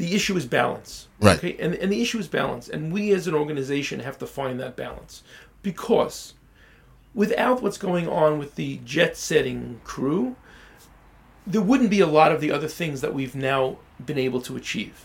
the issue is balance. Right. Okay. And and the issue is balance, and we as an organization have to find that balance because without what's going on with the jet setting crew, there wouldn't be a lot of the other things that we've now been able to achieve.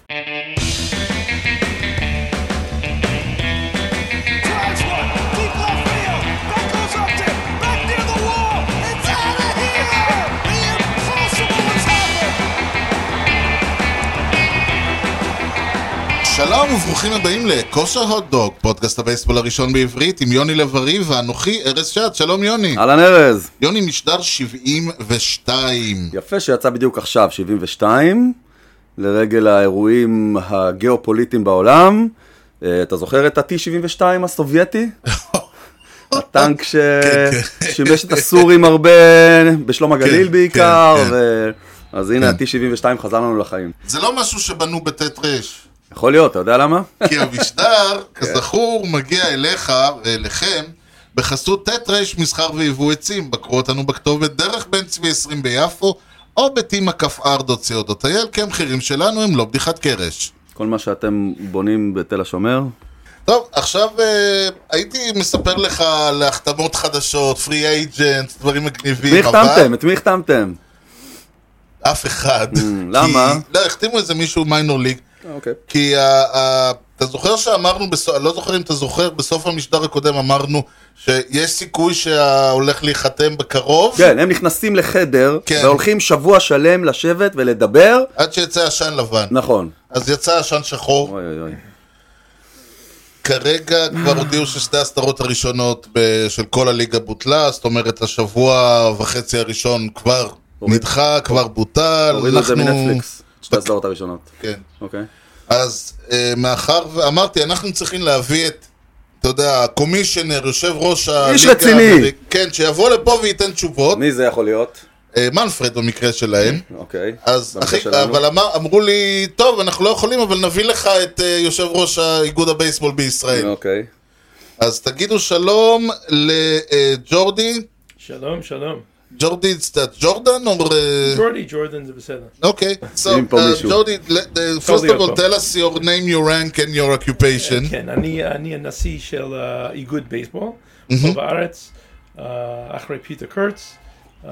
שלום וברוכים הבאים לכושר הוטדוג, פודקאסט הבייסבול הראשון בעברית עם יוני לב-ארי ואנוכי ארז שעד, שלום יוני. אהלן ארז. יוני משדר 72. יפה שיצא בדיוק עכשיו, 72, לרגל האירועים הגיאופוליטיים בעולם. אה, אתה זוכר את ה-T-72 הסובייטי? הטנק ששימש את הסורים הרבה, בשלום הגליל כן, בעיקר, כן. ו... אז הנה כן. ה-T-72 חזר לנו לחיים. זה לא משהו שבנו בט' ר', יכול להיות, אתה יודע למה? כי המשדר, כזכור, מגיע אליך ואליכם בחסות ט' מסחר ויבוא עצים. בקרו אותנו בכתובת דרך בן צבי 20 ביפו, או ב-tmכפr.co.il, כי המחירים שלנו הם לא בדיחת קרש. כל מה שאתם בונים בתל השומר, טוב, עכשיו אה, הייתי מספר לך על החתמות חדשות, פרי אייג'נט, דברים מגניבים. מי החתמתם? את מי החתמתם? אף אחד. למה? כי- לא, החתימו איזה מישהו מיינור ליג. אוקיי. כי ה- ה- אתה זוכר שאמרנו, בסוף- לא זוכר אם אתה זוכר, בסוף המשדר הקודם אמרנו שיש סיכוי שהולך להיחתם בקרוב, כן, הם נכנסים לחדר, כן. והולכים שבוע שלם לשבת ולדבר. עד שיצא עשן לבן. נכון. אז יצא עשן שחור. אוי אוי אוי. כרגע כבר הודיעו ששתי הסדרות הראשונות ב- של כל הליגה בוטלה, זאת אומרת השבוע וחצי הראשון כבר נדחה, כבר בוטל. הורידו את זה מנטפליקס, שתי הסדרות הראשונות. כן. אוקיי. אז אה, מאחר ואמרתי, אנחנו צריכים להביא את, אתה יודע, הקומישיונר, יושב ראש הליגה... רציני. האמריק- כן, שיבוא לפה וייתן תשובות. מי זה יכול להיות? אה, מנפרד במקרה שלהם. אוקיי. אז אחי. אבל אמר, אמרו לי, טוב, אנחנו לא יכולים, אבל נביא לך את אה, יושב ראש האיגוד הבייסבול בישראל. אוקיי. אז תגידו שלום לג'ורדי. Shalom, shalom. ג'ורדי, זה ג'ורדן או... אה, Jordy Jordan זה בסדר. אוקיי. So, שים פה uh, מישהו. ג'ורדי, le- uh, first of להיות all, פה. tell us your name, your rank and your occupation. כן, אני, אני הנשיא של אה, איגוד בייסבול, פה בארץ, אה, אחרי פיטר קרץ, אה,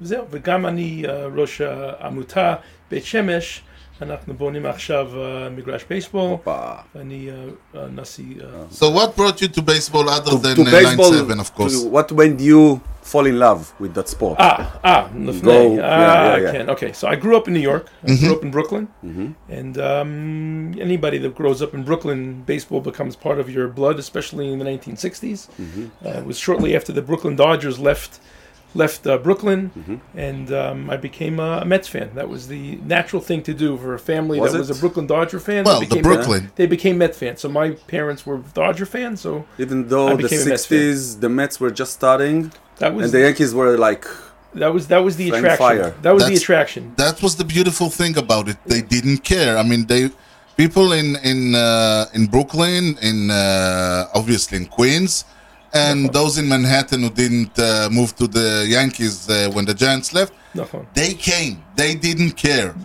וזהו, וגם אני אה, ראש העמותה בית שמש, אנחנו בונים עכשיו אה, מגרש בייסבול, הופה. ואני אה, הנשיא, אה, So what brought you to baseball other than To uh, baseball, 9-7, of course? to- what when you fall in love with that sport. Ah, ah, Go, yeah, yeah, ah, yeah. I can. Okay, so I grew up in New York. I mm-hmm. grew up in Brooklyn, mm-hmm. and um, anybody that grows up in Brooklyn, baseball becomes part of your blood, especially in the 1960s. Mm-hmm. Uh, it was shortly after the Brooklyn Dodgers left left uh, Brooklyn, mm-hmm. and um, I became a, Mets fan. That was the natural thing to do for a family was that it? was a Brooklyn Dodger fan. Well, they became, the Brooklyn. They became Mets fans. So my parents were Dodger fans. So even though the 60s, Mets the Mets were just starting. That was and the Yankees were like that was that was the attraction. Fire. That was That's, the attraction. That was the beautiful thing about it. They didn't care. I mean, they people in in uh, in Brooklyn, in uh, obviously in Queens, and no those in Manhattan who didn't uh, move to the Yankees uh, when the Giants left, no they came. They didn't care.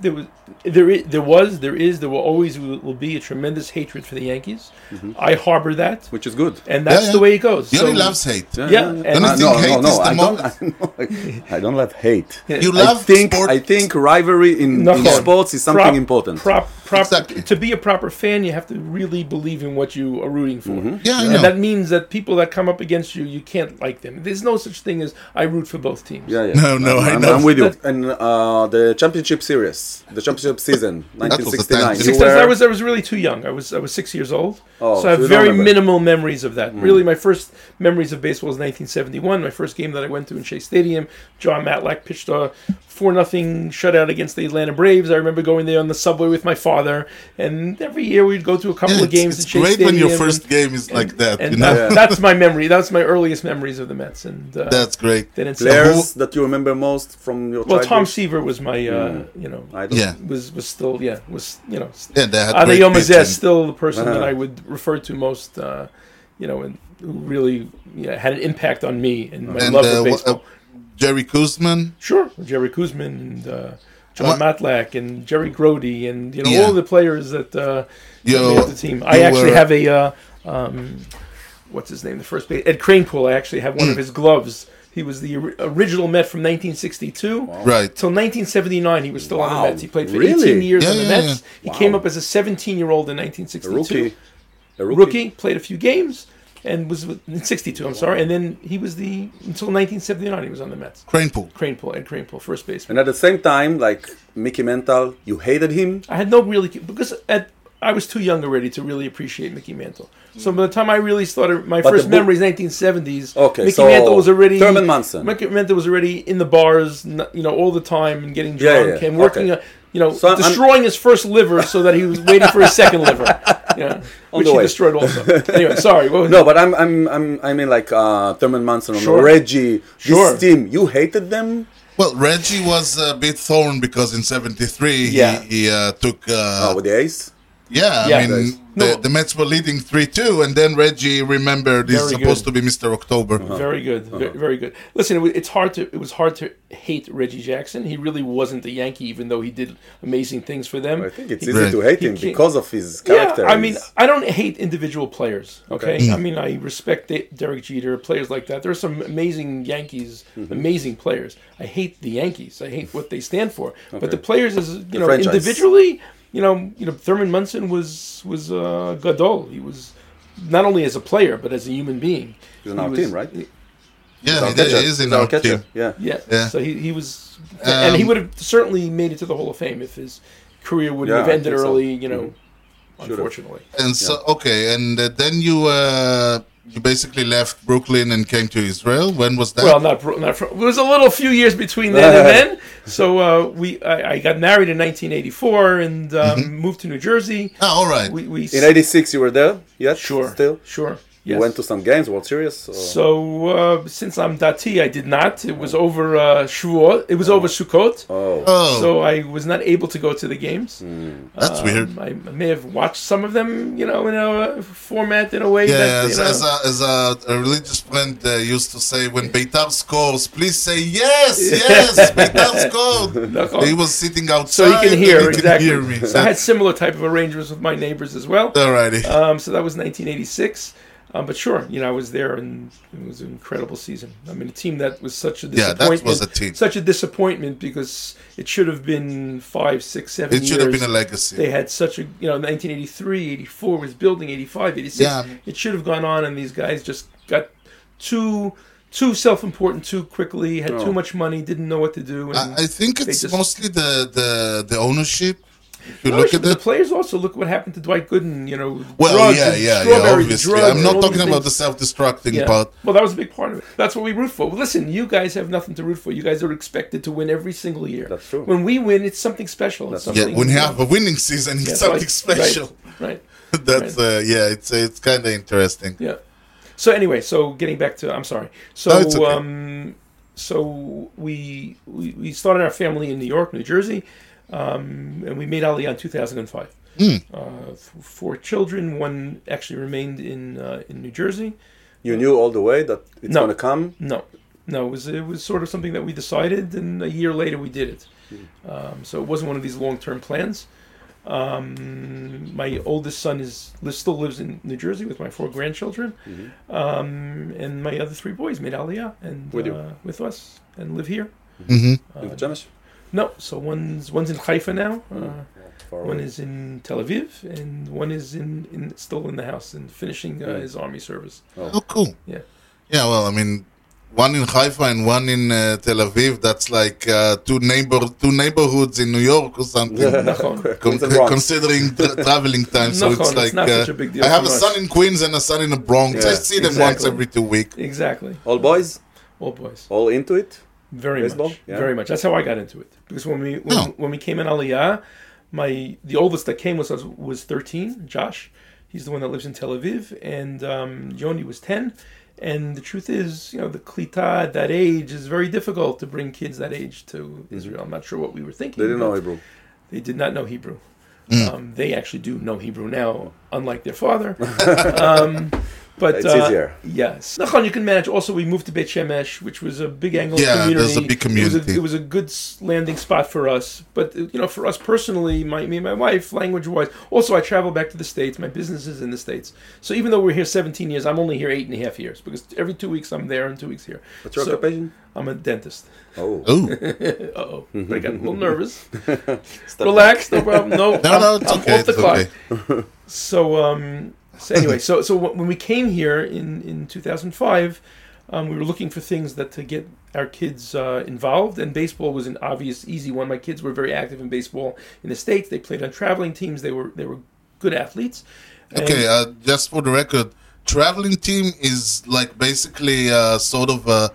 there was, there is, there was, there is, there will always will be a tremendous hatred for the Yankees. Mm-hmm. I harbor that, which is good, and that's yeah, yeah. the way it goes. He so, loves hate. Yeah, yeah. And, uh, no, hate no, no, I don't, I, I don't love hate. You love I think. I think rivalry in, in sports is something prop, important. Prop, prop, exactly. To be a proper fan, you have to really believe in what you are rooting for. Mm-hmm. Yeah, and that means that people that come up against you, you can't like them. There's no such thing as I root for both teams. Yeah, yeah. No, no, I'm, I know. I'm with you. That, and uh, the championship series, the championship season, 1969. time. you were- I was I was really too young. I was I was six years old, Oh, so I have you very remember. minimal memories of that. Really, my first memories of baseball was 1971. My first game that I went to in Shea Stadium. Jon Matlack pitched a four nothing shutout against the Atlanta Braves. I remember going there on the subway with my father, and every year we'd go to a couple Yeah, of games it's at Shea great Stadium. when your first and, game is like that. and You know, that- that's my memory. That's my earliest memories of the Mets. And uh, that's great. then it's Players that you remember most from your well, Tom? Seaver was my uh, you know I Yeah, was was still yeah was you know yeah, they had Ada great Yomazeh pitching. is still the person Uh-huh. that I would refer to most, uh, you know, and who really yeah, had an impact on me and my And love uh, for baseball. uh, Jerry Koosman. sure, Jerry Koosman and uh, Jon What- Matlack and Jerry Grote and you know Yeah. all the players that uh, You, made the team. I actually were- have a uh, um, what's his name? The first base Ed Kranepool. I actually have one Mm. of his gloves. He was the original Met from 1962. right. Till 1979, he was still on the Wow. Mets. He played for Really? 18 years Yeah, on the yeah, Mets. He Wow. came up as a 17 year old in 1962. A 1962 rookie. A rookie. rookie, played a few games, and was in '62. I'm sorry, and then he was the until 1979. He was on the Mets. Kranepool. Kranepool, Ed Kranepool, first baseman. And at the same time, like Mickey Mantle, you hated him. I had no really because at I was too young already to really appreciate Mickey Mantle. So by the time I really started, my But first the book- memories 1970s. Okay, Mickey so Mantle was already Thurman Munson. Mickey Mantle was already in the bars, you know, all the time and getting Yeah, drunk yeah, and working, okay. uh, you know, So I'm- destroying his first liver so that he was waiting for his second liver. Yeah, which the he way. destroyed also. Anyway, sorry. What was No, but I'm, I'm, I'm, I mean like uh, Thurman Munson Sure. Reggie. Sure. This team, you hated them. Well, Reggie was a bit thorn because in '73 Yeah. he, he uh, took. Uh, Oh, with the Ace. Yeah, Yeah. I mean Nice. the, No. the Mets were leading three two, and then Reggie remembered he's Very supposed good. to be Mr. October. Very good, Uh-huh. very, very good. Listen, it's hard to it was hard to hate Reggie Jackson. He really wasn't a Yankee, even though he did amazing things for them. I think it's He- easy Right. to hate him can't- because of his character. Yeah, I mean, I don't hate individual players. Okay, Okay. I mean, I respect Derek Jeter, players like that. There are some amazing Yankees, Mm-hmm. amazing players. I hate the Yankees. I hate what they stand for. But the players, as you know, franchise. individually, you know, you know, Thurman Munson was was uh, Gadol. He was not only as a player but as a human being. He's on He our was- team, right? Yeah, Our he did- catcher. he is in our catcher. team. Yeah. Yeah. Yeah. So he, he was, and he Um, would have certainly made it to the Hall of Fame if his career wouldn't Yeah, have ended think so. early. You know, Should've. unfortunately. And so okay, and uh, then you uh, you basically left Brooklyn and came to Israel. When was that? Well, not not fr- it was a little few years between then and then. So uh, we I, I got married in 1984 and um, Mm-hmm. moved to New Jersey. ah, all right. We, we In '86, you were there. Yes. sure Still. sure Yes. You went to some games, World Series. Or? So uh, since I'm Dati, I did not. It was oh. over uh, Shavuot. It was oh. over Sukkot. Oh. oh. so I was not able to go to the games. Mm. That's um, weird. I may have watched some of them, you know, in a format in a way. Yeah, that, as, as, a, as a, a religious friend uh, used to say, when Beitar scores, please say yes, yes, Beitar scored. he was sitting outside, so he can hear he exactly. Can hear so I had similar type of arrangements with my neighbors as well. Alrighty. Um, so that was 1986. Um, but sure, you know, I was there, and it was an incredible season. I mean, a team that was such a disappointment, Yeah, that disappointment. was a team. Such a disappointment because it should have been five, six, seven It years. should have been a legacy. They had such a, you know, 1983, 84 was building, 85, 86. Yeah. It should have gone on, and these guys just got too too self-important too quickly, had too Oh. much money, didn't know what to do. And I, I think it's just- mostly the, the, the ownership. If you No, look at but the players also look what happened to Dwight Gooden. You know, Well, drugs yeah, yeah, yeah, obviously. I'm not talking these about the self-destructing Yeah. part. Well, that was a big part of it. That's what we root for. Well, listen, you guys have nothing to root for. You guys are expected to win every single year. That's true. When we win, it's something special. It's That's Yeah, when you have a winning season, it's Yeah, something like- special. Right. right. That's uh, yeah, it's it's kind of interesting. Yeah. So anyway, so getting back to, I'm sorry. So No, it's okay. um, so we, we we started our family in New York, New Jersey, um, and we made Aliyah in 2005. Hmm. Uh, four children. One actually remained in uh, in New Jersey. You knew all the way that it's No. gonna come. No, no, it was it was sort of something that we decided, and a year later we did it. Um, so it wasn't one of these long term plans. Um, my oldest son is still lives in New Jersey with my four grandchildren, um, and my other three boys made Aliyah and With uh, with us and live here. hmm in the Jamish? No, so one's one's in Haifa now. Uh, Far one is in Tel Aviv, and one is in, in still in the house and finishing uh, Mm. his army service. Oh, cool. Yeah. Yeah, well, I mean, one in Haifa and one in uh, Tel Aviv. That's like uh, two neighbor two neighborhoods in New York or something. Con- Queens and Bronx. considering tra- traveling time, so Nachon, it's it's like not uh, such a big deal I have a son in Queens and a son in the Bronx. I see them once every two weeks. Exactly, All boys, all boys. all into it. Very Baseball? much, Yeah. very much. That's how I got into it. Because when we when, Oh. when we came in Aliyah, my the oldest that came was was thirteen. Josh, he's the one that lives in Tel Aviv, and um, Yoni was ten. And the truth is, you know, the klita at that age is very difficult to bring kids that age to Israel. I'm not sure what we were thinking. They didn't know Hebrew. They did not know Hebrew. Um, they actually do know Hebrew now, unlike their father. um, But It's uh, easier. Yes, Nachon, you can manage. Also, we moved to Beit Shemesh, which was a big Anglo Yeah, community. Yeah, there's a big It was community. a, it was a good landing spot for us. But uh, you know, for us personally, my me and my wife, language-wise, also I travel back to the states. My business is in the states, so even though we're here 17 years, I'm only here eight and a half years because every two weeks I'm there and two weeks here. What's your So, occupation? I'm a dentist. Oh, oh, I got a little nervous. Relax, no problem. No, no, I'm, no, it's I'm okay. off the It's clock. okay. So, um, so anyway, so so when we came here in in 2005, um, we were looking for things that to get our kids uh, involved, and baseball was an obvious, easy one. My kids were very active in baseball in the states. They played on traveling teams. They were they were good athletes. And- Okay, uh, just for the record, traveling team is like basically uh, sort of a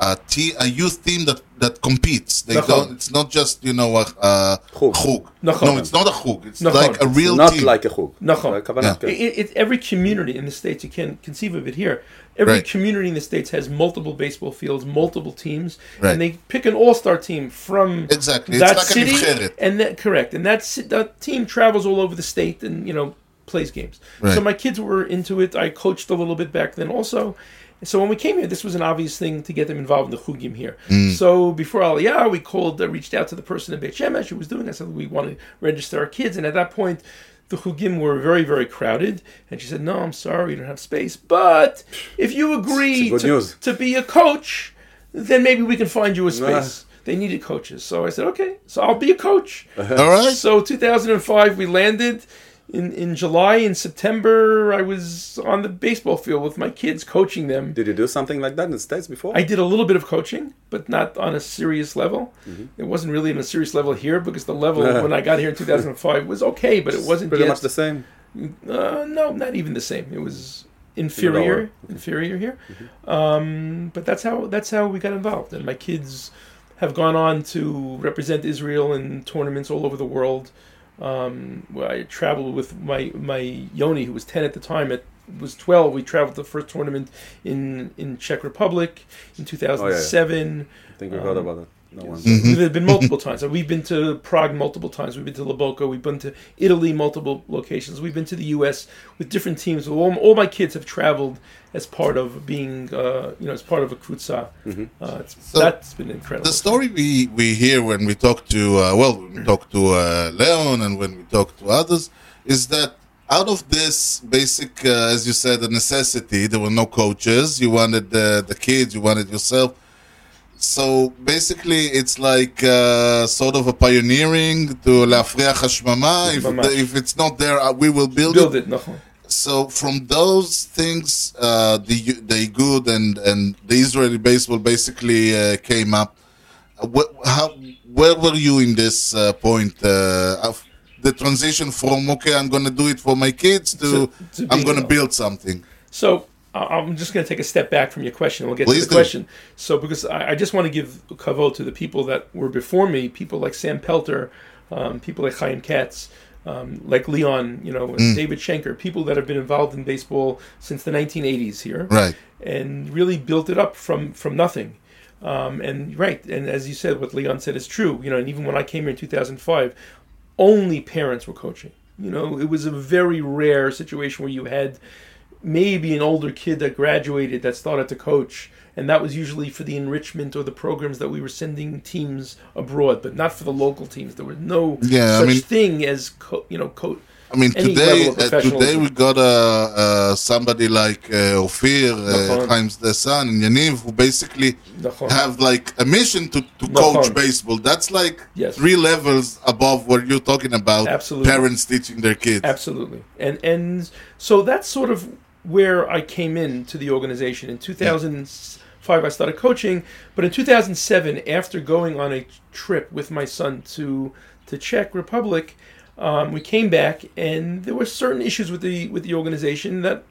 a, te- a youth team that, that competes. They Nachon. don't. It's not just you know a, a Chug. chug. Nachon. No, it's not a chug. It's Nachon. like a real not team. like a חוג. נכון. הכוונה, Yeah. כן. It, it, every community in the states, you can conceive of it here. Every Right. community in the states has multiple baseball fields, multiple teams, Right. and they pick an all-star team from Exactly. It's that like a city, נבחרת. and that correct, and that ci- that team travels all over the state, and you know plays games. Right. So my kids were into it. I coached a little bit back then, also. So when we came here, this was an obvious thing to get them involved in the chugim here. Mm. So before Aliyah, we called, uh, reached out to the person in Beit Shemesh who was doing. I said we want to register our kids, and at that point, the chugim were very, very crowded. And she said, "No, I'm sorry, we don't have space. But if you agree to, to be a coach, then maybe we can find you a space." They needed coaches, so I said, "Okay, so I'll be a coach." All right. So 2005, we landed. In, in July and September, I was on the baseball field with my kids, coaching them. Did you do something like that in the States before? I did a little bit of coaching, but not on a serious level. Mm-hmm. It wasn't really on a serious level here because the level when I got here in 2005 was okay, but it wasn't Pretty yet. much the same. uh, no, not even the same. It was inferior. Mm-hmm. inferior here. Um, but that's how that's how we got involved, and my kids have gone on to represent Israel in tournaments all over the world. Um, I traveled with my my Yoni, who was ten at the time. At was twelve. We traveled the first tournament in in Czech Republic in two thousand seven. I think we heard about it. No one. Mm-hmm. There have been multiple times. We've been to Prague multiple times. We've been to Loboka. We've been to Italy multiple locations. We've been to the U.S. with different teams. All, all my kids have traveled as part of being, uh, you know, as part of a kutsa. Uh, it's, So, that's been incredible. The story we, we hear when we talk to uh, well, when we talk to uh, Leon and when we talk to others is that out of this basic, uh, as you said, a necessity, there were no coaches. You wanted the the kids, you wanted yourself. So basically, it's like uh, sort of a pioneering to להפריח השממה. If, ממש. if it's not there, uh, we will build, Build it. it, נכון. So from those things, uh, the the good and and the Israeli baseball basically uh, came up. Uh, wh- how where were you in this uh, point uh, of the transition from okay, I'm going to do it for my kids to, To- to I'm being going to a- build something. So I- I'm just going to take a step back from your question. We'll get Please to the do. question. So because I, I just want to give kavod to the people that were before me, people like Sam Pelter, um, people like Chaim Katz, um, like Leon, you know, Mm. David Schenker, people that have been involved in baseball since the 1980s here, Right. and really built it up from from nothing. Um, and right, and as you said, what Leon said is true. You know, and even when I came here in 2005, only parents were coaching. You know, it was a very rare situation where you had maybe an older kid that graduated that started to coach and that was usually for the enrichment or the programs that we were sending teams abroad but not for the local teams there was no yeah, such I mean, thing as co- you know coach I mean, today uh, today we got uh, uh, somebody like uh, Ophir, uh, times the son, and Yaniv, who basically have like a mission to, to coach baseball. That's like yes. three levels above what you're talking about. Absolutely. Parents teaching their kids. Absolutely. And and so that's sort of where I came in to the organization. In 2005 I started coaching, but in 2007 after going on a trip with my son to to Czech Republic, um, we came back and there were certain issues with the with the organization that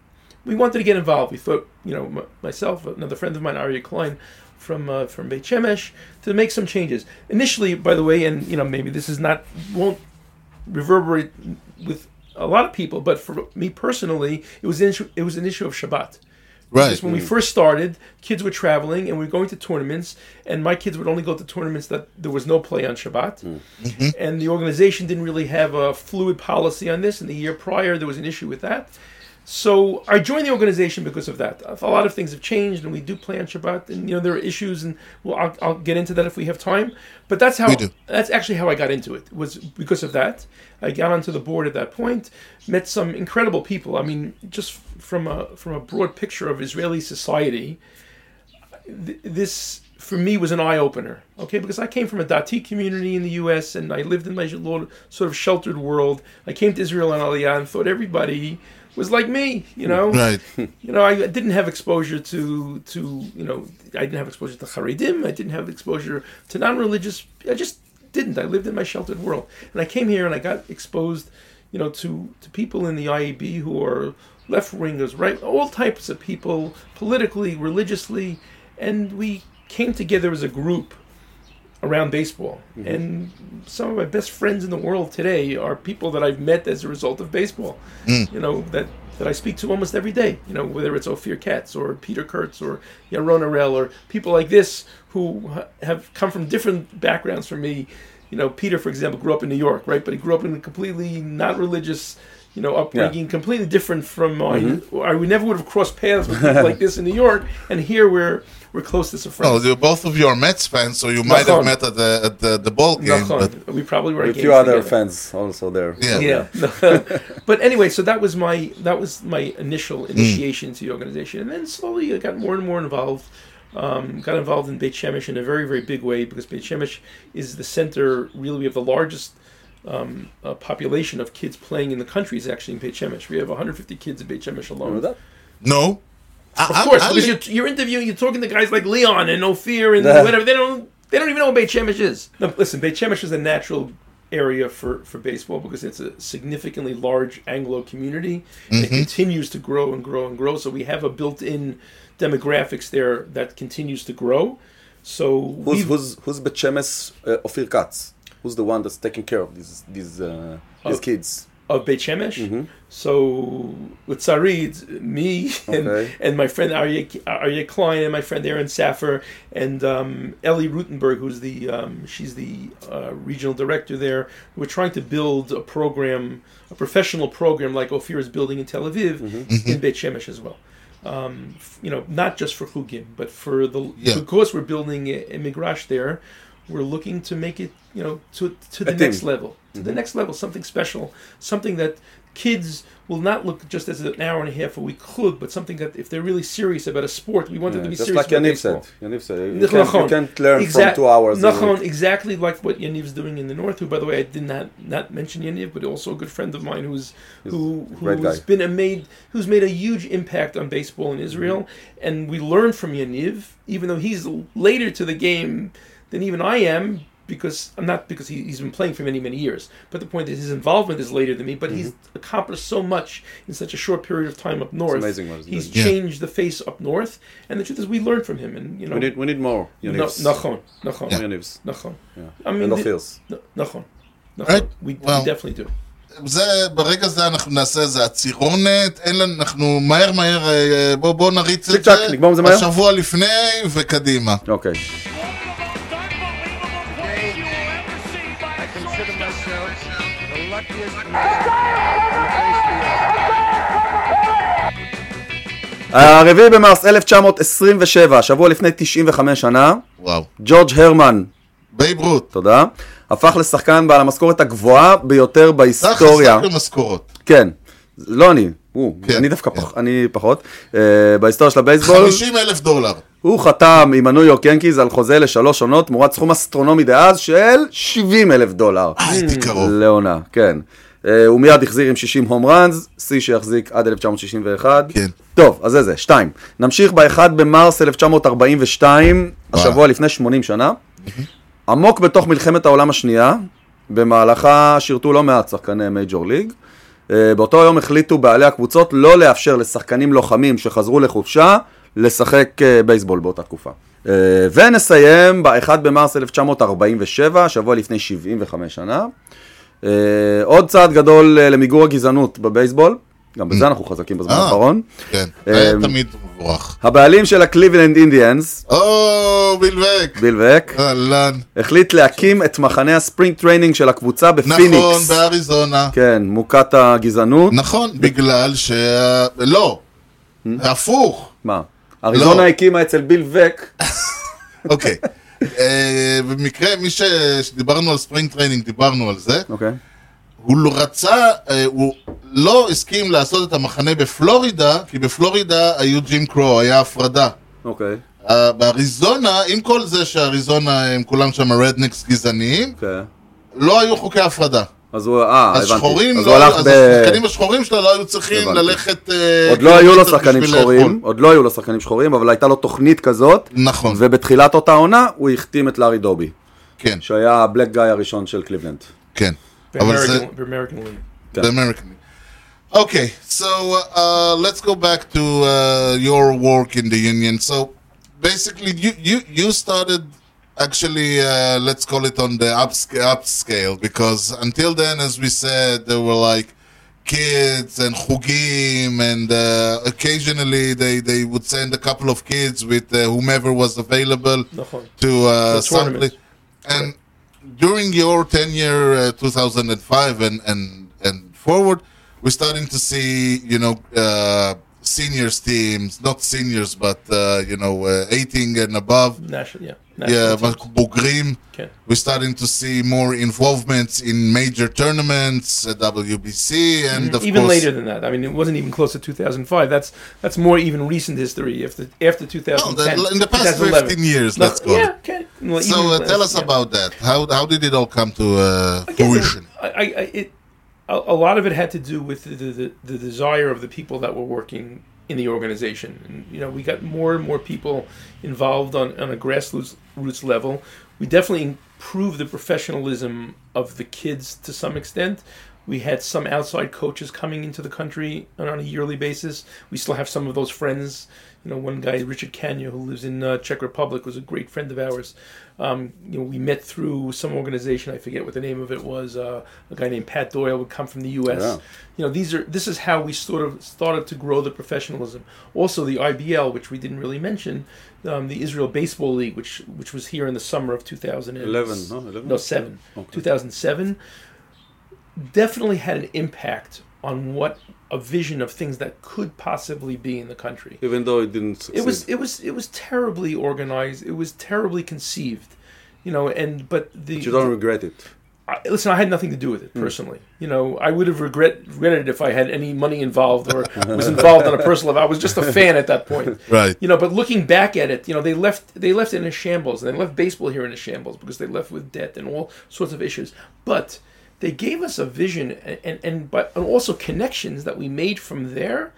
we wanted to get involved. We thought, you know, m- myself, another friend of mine, Arya Klein, from uh, from Beit Shemesh, to make some changes. Initially, by the way, and you know, maybe this is not won't reverberate with a lot of people, but for me personally, it was an issue, it was an issue of Shabbat. Right. Because when we mm. first started, kids were traveling and we were going to tournaments, and my kids would only go to tournaments that there was no play on Shabbat. Mm. And the organization didn't really have a fluid policy on this. And the year prior, there was an issue with that. So I joined the organization because of that. A lot of things have changed, and we do plan Shabbat, and you know there are issues, and well, I'll, I'll get into that if we have time. But that's how that's actually how I got into it. Was because of that. I got onto the board at that point, met some incredible people. I mean, just from a from a broad picture of Israeli society, th- this for me was an eye opener. Okay, because I came from a Dati community in the U.S. and I lived in my little sort of sheltered world. I came to Israel on Aliyah and thought everybody was like me. You know, Right. you know, I didn't have exposure to to you know, I didn't have exposure to Haredim. I didn't have exposure to non-religious. I just didn't. I lived in my sheltered world, and I came here and I got exposed, you know, to to people in the IEB who are left wingers, right? All types of people, politically, religiously, and we came together as a group around baseball. Mm-hmm. And some of my best friends in the world today are people that I've met as a result of baseball. Mm. You know that that I speak to almost every day. You know whether it's Ophir Katz or Peter Kurtz or Yaron Arel or people like this who have come from different backgrounds from me. You know, Peter, for example, grew up in New York, right? But he grew up in a completely not religious, you know, upbringing, completely different from mine. I we never would have crossed paths with people like this in New York, and here we're we're close as a friend. Oh, you both of you are Mets fans, so you might have met at the at the, the ball game. But we probably were. A few other together. fans also there. Yeah. yeah but anyway so that was my that was my initial initiation to the organization and then slowly i got more and more involved um, got involved in Beit Shemesh in a very very big way because Beit Shemesh is the center really we have the largest um, uh, population of kids playing in the country is actually in Beit Shemesh we have 150 kids in Beit Shemesh alone Remember that? no, of course, because you're, you're interviewing, you're talking to guys like Leon and Ophir and Yeah. whatever. They don't, they don't even know what Beit Shemesh is. No, listen, Beit Shemesh is a natural area for, for baseball because it's a significantly large Anglo community. It continues to grow and grow and grow. So we have a built-in demographics there that continues to grow. So Who's we've- who's who's Beit Shemesh uh, Ophir Katz? Who's the one that's taking care of these these uh, these Oh. kids? of Beit Shemesh. So with Sarid, me and, Okay. and my friend Aryeh, Aryeh Klein and my friend Aaron Saffer and um, Ellie Rutenberg, who's the um, she's the uh, regional director there. We're trying to build a program, a professional program like Ophir is building in Tel Aviv in Beit Shemesh as well. Um, you know, not just for Chugim, but for the Yeah. because we're building a, a migrash there. We're looking to make it, you know, to to the next level, to the next level, something special, something that kids will not look just as an hour and a half a week chug, but something that if they're really serious about a sport, we want them to be just serious like about Yaniv said. Yaniv said you, can't, you can't learn Exact- from two hours. Nachon, exactly like what Yaniv's doing in the north. Who, by the way, I did not not mention Yaniv, but also a good friend of mine who's who who's been a made who's made a huge impact on baseball in Israel, Mm-hmm. and we learn from Yaniv, even though he's later to the game than even I am. Because I'm not because he, he's been playing for many many years, but the point is his involvement is later than me. But he's accomplished so much in such a short period of time up north. Mm-hmm. amazing what he's he's doing. changed the face up north, and the truth is we learn from him. And you know, We need we need more no, Yanivs. Nachon, Nachon, Yanivs. Nachon. Yeah. I mean, And the- no- נכון, נכון. Right. We, Well- we definitely do. זה, ברגע זה אנחנו נעשה איזה עצירונת, אין לנו, אנחנו מהר מהר, אה, בוא, נריץ את זה? השבוע לפני וקדימה. אוקיי. One הרביעי במרס 1927, שבוע לפני 95 שנה, וואו. ג'ורג' הרמן, בייב רות. תודה, הפך לשחקן בעל המשכורת הגבוהה ביותר בהיסטוריה. החסק במשכורות. כן, לא אני, הוא, כן, אני דווקא כן. פח, אני פחות, אה, בהיסטוריה של הבייסבול, 50 אלף דולר. הוא חתם עם הניו יורק ינקיז על חוזה לשלוש עונות תמורת סכום אסטרונומי דאז של 70 אלף דולר. אה, הייתי קרוב. לעונה, כן. אה, הוא מיד החזיר עם 60 הום ראנס, שיא שיחזיק עד 1961. כן. טוב, אז זה זה, שתיים. נמשיך ב-1 במרס 1942, השבוע לפני 80 שנה. עמוק בתוך מלחמת העולם השנייה, במהלכה שירתו לא מעט שחקני מייג'ור ליג. אה, באותו יום החליטו בעלי הקבוצות לא לאפשר לשחקנים לוחמים שחזרו לחופשה לשחק אה, בייסבול באותה תקופה. אה, ונסיים ב-1 במרס 1947, שבוע לפני 75 שנה. אה, עוד צעד גדול אה, למיגור הגזענות בבייסבול. גם בזה אנחנו חזקים בזמן אה. האחרון. כן, אמ, תמיד מבורך. הבעלים של הקליבלנד אינדיאנס, או, בלבק. ביל וק, אהלן. החליט להקים את מחנה הספרינג טריינינג של הקבוצה נכון, בפיניקס. באריזונה. כן, מוכת הגזענות. נכון, בגלל ש... לא, הפוך. מה? אריזונה לא. הקימה אצל ביל וק. אוקיי. אה, במקרה, מי ש... שדיברנו על ספרינג טריינינג, דיברנו על זה. אוקיי. הוא לא רצה, אה, הוא לא הסכים לעשות את המחנה בפלורידה, כי בפלורידה היו ג'ים קרו, היה הפרדה. אוקיי. אה, באריזונה, עם כל זה שאריזונה הם כולם שם רדניקס גזעניים, אוקיי. לא היו חוקי הפרדה. אז הוא, אה, אז הבנתי. שחורים, אז לא, הוא הלך אז ב... השחקנים השחורים שלו לא היו צריכים הבנתי. ללכת... אה, עוד לא היו לו שחקנים שחורים, לאכול. עוד לא היו לו שחקנים שחורים, אבל הייתה לו תוכנית כזאת, נכון, ובתחילת אותה עונה הוא החתים את לארי דובי, כן, שהיה הבלק גאי הראשון של קליבלנד. כן. אבל זה... באמריקן. כן. The American. Okay, so uh, let's go back to uh, your work in the union. So basically, you you you started actually uh, let's call it on the upscale, upscale because until then as we said there were like kids and hugim and uh, occasionally they, they would send a couple of kids with uh, whomever was available to uh, and during your tenure uh, 2005 and, and and forward we're starting to see you know uh, seniors teams, not seniors, but uh, you know uh, 18 and above. National, yeah. Yeah, National but Bugrim. Okay. We're starting to see more involvements in major tournaments, uh, WBC, and Mm-hmm. even course, later than that. I mean, it wasn't even close to 2005. That's that's more even recent history. After after 2010, the- in the past 15 years, No, let's call yeah, okay. Well, So uh, less, tell us yeah. about that. How how did it all come to uh, fruition? I, I, I it, a, a lot of it had to do with the, the, the desire of the people that were working in the organization. And, you know, we got more and more people involved on, on a grassroots roots level. We definitely improved the professionalism of the kids to some extent. We had some outside coaches coming into the country on on a yearly basis. We still have some of those friends. You know, one guy, Richard Kanya, who lives in uh, Czech Republic, was a great friend of ours. Um, you know, we met through some organization. I forget what the name of it was. Uh, a guy named Pat Doyle would come from the U.S. Yeah. You know, these are this is how we sort of started to grow the professionalism. Also, the IBL, which we didn't really mention, um, the Israel Baseball League, which which was here in the summer of 2011. 11, no? 11? No, seven. Okay. 2007 definitely had an impact on what a vision of things that could possibly be in the country. Even though it didn't succeed. It was it was it was terribly organized. It was terribly conceived, you know. And but the But you don't regret it. I, listen, I had nothing to do with it hmm. personally. You know, I would have regret regretted it if I had any money involved or was involved on a personal level. I was just a fan at that point. Right. You know, but looking back at it, you know, they left they left it in a shambles, and they left baseball here in a shambles because they left with debt and all sorts of issues. But they gave us a vision and and, and but and also connections that we made from there.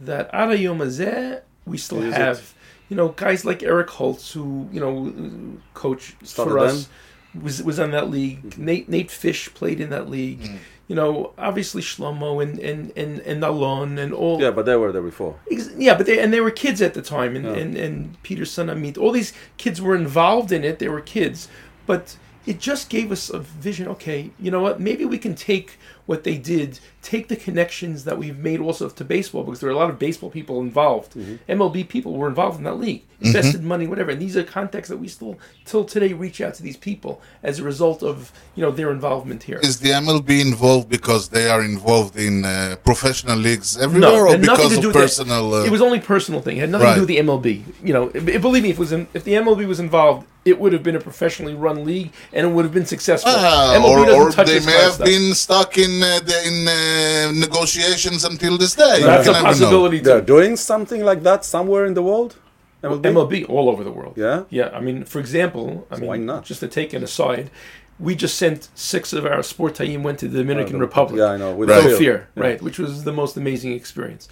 That Ada Yom Hazeh, we still it? have. You know, guys like Eric Holtz, who you know, coach Started for us then? was was on that league. Mm-hmm. Nate Nate Fish played in that league. Mm. You know, obviously Shlomo and and and and Alon and all. Yeah, but they were there before. Ex- Yeah, but they and they were kids at the time, and Yeah. and and Peterson, Amit, all these kids were involved in it. They were kids, but it just gave us a vision. Okay, you know what? Maybe we can take what they did, take the connections that we've made also to baseball, because there are a lot of baseball people involved. MLB people were involved in that league, invested money, whatever. And these are contacts that we still till today reach out to these people as a result of you know their involvement here. Is the MLB involved because they are involved in uh, professional leagues everywhere, No, or it because to of personal? Uh, It was only personal thing. It had nothing to do with the MLB. You know, it- believe me, if it was in, if the MLB was involved, it would have been a professionally run league and it would have been successful. ah, MLB or, doesn't or touch they may have stuff. been stuck in uh, the, in uh, negotiations until this day. You That's a never know. possibility They're doing something like that somewhere in the world? MLB? MLB all over the world. Yeah? Yeah, I mean, for example, I mean, why not? just to take an aside, we just sent six of our sport team went to the Dominican Republic. Yeah, I know. With Right. No fear, Yeah. right? Which was the most amazing experience.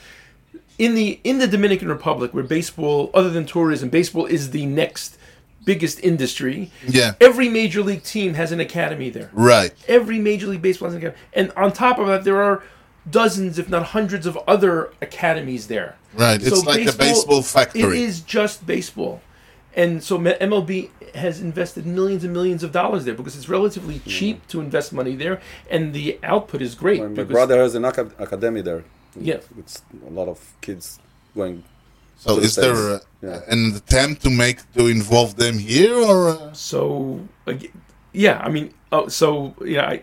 In the in the Dominican Republic, where baseball, other than tourism, baseball is the next biggest industry. Yeah. Every major league team has an academy there. Right. Every major league baseball has an academy, and on top of that, there are dozens, if not hundreds, of other academies there. Right. It's like a baseball factory. It is just baseball. And so MLB has invested millions and millions of dollars there because it's relatively mm. cheap to invest money there, and the output is great. My because- brother has an acad- academy there. Yeah. It's a lot of kids going. So is there uh, Yeah. an attempt to make to involve them here or? Uh, So, yeah, I mean, oh, so yeah, I,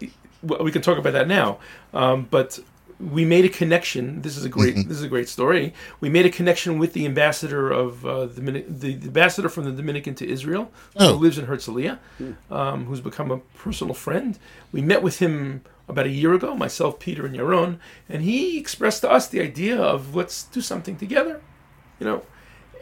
we can talk about that now. Um, but we made a connection. This is a great. This is a great story. We made a connection with the ambassador of uh, the, the the ambassador from the Dominican to Israel, Oh. who lives in Herzliya, um, who's become a personal friend. We met with him about a year ago, myself, Peter, and Yaron, and he expressed to us the idea of let's do something together, you know.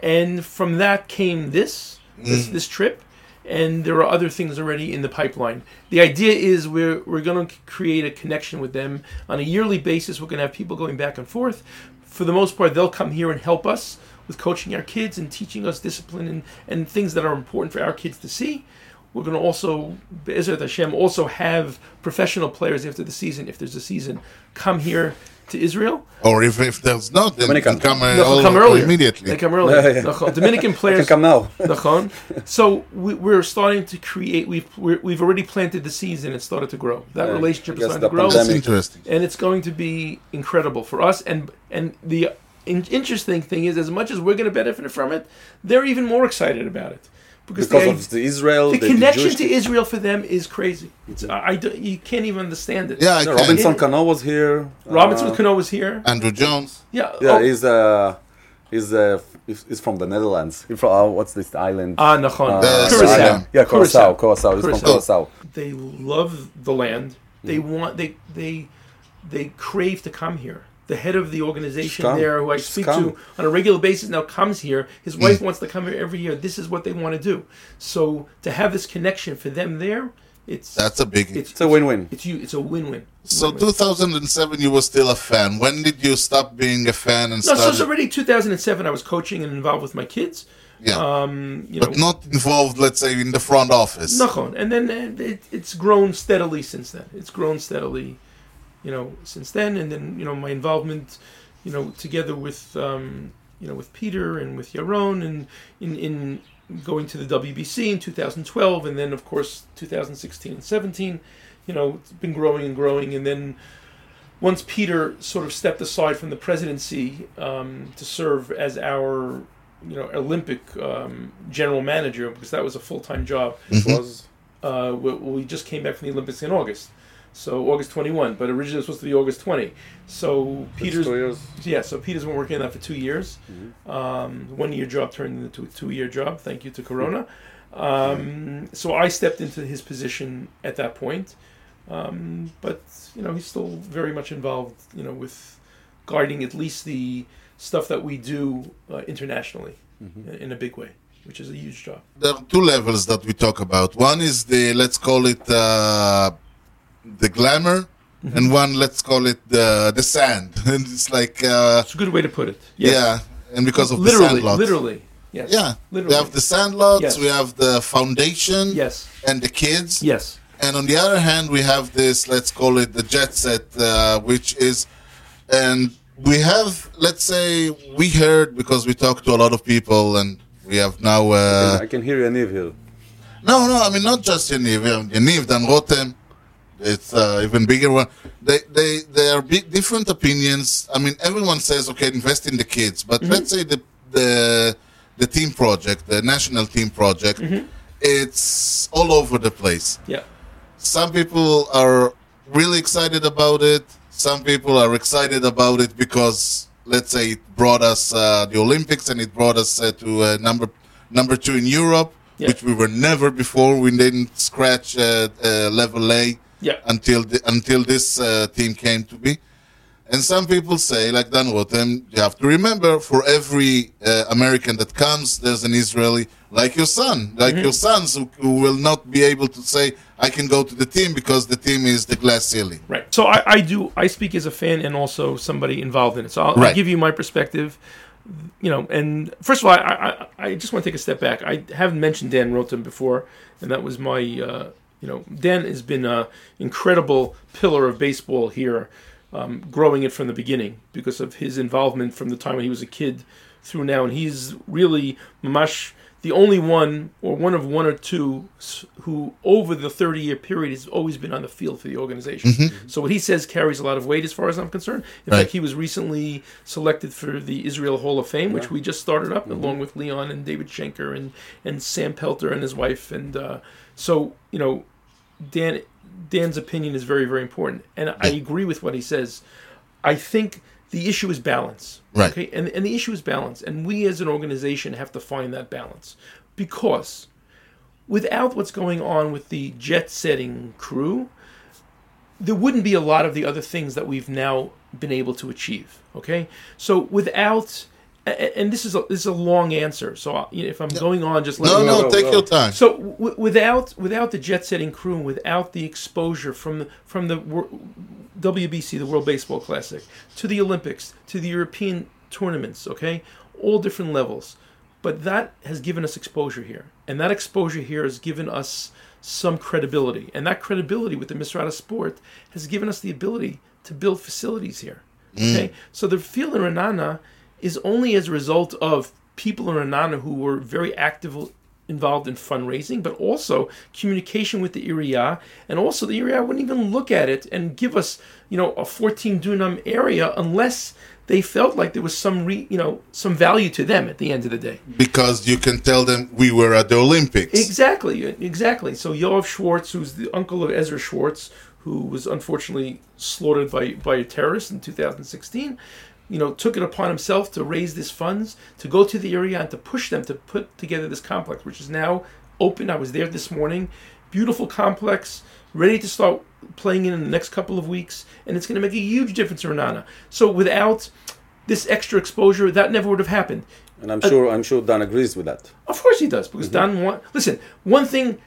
And from that came this this, mm. this trip, and there are other things already in the pipeline. The idea is we're we're going to create a connection with them on a yearly basis. We're going to have people going back and forth. For the most part, they'll come here and help us with coaching our kids and teaching us discipline and, and things that are important for our kids to see. We're going to also, Be'ezrat Hashem, also have professional players after the season, if there's a season, come here to Israel. or if, if there's not, then they Dominican. can come, uh, all- come earlier. immediately. They come earlier. Yeah, yeah. Nachon. Dominican Can players come now. Nachon. So we, we're starting to create. We've we're, we've already planted the seeds and it started to grow. That Yeah, relationship is guess starting to grow, That's interesting. and it's going to be incredible for us. And and the in, interesting thing is, as much as we're going to benefit from it, they're even more excited about it because, Because the, of the Israel, the the, connection Jewish to Israel for them is crazy. It's I, I you can't even understand it. Yeah, I Yeah. Robinson Yeah. Cano was here. Robinson Uh, Cano was here. Andruw Jones. Yeah. Yeah, oh, he's uh, he's uh, he's he's from the Netherlands. He's from uh, what's this island? ah, Nachon. Uh, Curacao. Yeah, Curacao. Curacao. He's from Curacao. Curacao. they love the land. They want they they they crave to come here. The head of the organization Come. there, who I Just speak come. to on a regular basis now, comes here. His wife wants to come here every year. This is what they want to do. So to have this connection for them there, it's That's a big. it's, It's a win-win. It's you. It's a win-win. so Win-win. 2007, you were still a fan. When did you stop being a fan and no, start? so it's already 2007. I was coaching and involved with my kids. yeah, Um, you know, but not involved. Let's say in the front office. Nachon. And then it, it's grown steadily since then. It's grown steadily, you know, since then. And then, you know, my involvement, you know, together with, um, you know, with Peter and with Yaron and in, in going to the WBC in 2012. And then, of course, 2016 and 17, you know, it's been growing and growing. And then once Peter sort of stepped aside from the presidency um, to serve as our, you know, Olympic um, general manager, because that was a full time job Was uh, we, we just came back from the Olympics in August, so August 21. But originally it was supposed to be August 20. So Peter's yeah, so Peter's been working on that for two years. Um, one year job turned into a two year job. Thank you to Corona. Um, so I stepped into his position at that point. Um, but you know he's still very much involved. You know with guiding at least the stuff that we do uh, internationally in- in a big way, which is a huge job. there are two levels that we talk about. One is the let's call it uh, the glamour, Mm-hmm. and one let's call it the the sand. and it's like uh, It's a good way to put it. Yes. yeah, and because of the literally, sandlots. literally, yes. Yeah, literally. we have the sandlots, Yes. we have the foundation, Yes, and the kids. yes, And on the other hand, we have this, let's call it the jet set, uh, which is, and we have, let's say, we heard because we talked to a lot of people, and we have now. Uh, I can hear Yaniv here. no, no, I mean not just Yaniv, uh, Yaniv, Dan Rotem. It's uh, even bigger one. They they they are big, different opinions. I mean, everyone says okay, invest in the kids, but let's say the the the team project, the national team project, it's all over the place yeah, some people are really excited about it. Some people are excited about it because, let's say, it brought us uh, the Olympics and it brought us uh, to uh, number number two in Europe, Yeah. which we were never before. We didn't scratch uh, uh, level A yeah, until the, until this uh, team came to be. And some people say, like Dan Rotem, you have to remember for every uh, American that comes, there's an Israeli, like your son, like Mm-hmm. your sons, who, who will not be able to say, I can go to the team because the team is the glass ceiling. right. So I, I do. I speak as a fan and also somebody involved in it. So I'll, I'll give you my perspective. You know, and first of all, I, I, I just want to take a step back. I haven't mentioned Dan Rotem before, and that was my. Uh, you know, Dan has been an incredible pillar of baseball here, um, growing it from the beginning because of his involvement from the time when he was a kid through now, and he's really much the only one, or one of one or two, who over the 30 year period has always been on the field for the organization. So what he says carries a lot of weight as far as I'm concerned. In Right. fact, he was recently selected for the Israel Hall of Fame, which we just started up along with Leon and David Schenker and, and Sam Pelter and his wife. And uh, so, you know, Dan Dan's opinion is very, very important. And I agree with what he says. I think the issue is balance. Right. Okay. And, and the issue is balance. And we as an organization have to find that balance. Because without what's going on with the jet setting crew, there wouldn't be a lot of the other things that we've now been able to achieve. Okay, so without, and this is a, this is a long answer. So uh, you if I'm going on, just let No, me no, take your time. So w- without without the jet setting crew, and without the exposure from the, from the WBC, the World Baseball Classic, to the Olympics, to the European tournaments, okay, all different levels. But that has given us exposure here, and that exposure here has given us some credibility, and that credibility with the Misrata sport has given us the ability to build facilities here. Okay, mm. so the field in Ra'anana is only as a result of people in Ra'anana who were very active involved in fundraising, but also communication with the area, and also the area wouldn't even look at it and give us, you know, a 14 dunam area unless they felt like there was some, re, you know, some value to them at the end of the day. Because you can tell them we were at the Olympics. Exactly, exactly. So Yoav Schwartz, who's the uncle of Ezra Schwartz, who was unfortunately slaughtered by, by a terrorist in 2016, you know, took it upon himself to raise these funds, to go to the area and to push them to put together this complex, which is now open. I was there this morning. Beautiful complex, ready to start playing in in the next couple of weeks, and it's going to make a huge difference in Ra'anana. So without this extra exposure, that never would have happened. And I'm sure uh, I'm sure Dan agrees with that. Of course he does, because mm-hmm. Don want. Listen, one thing.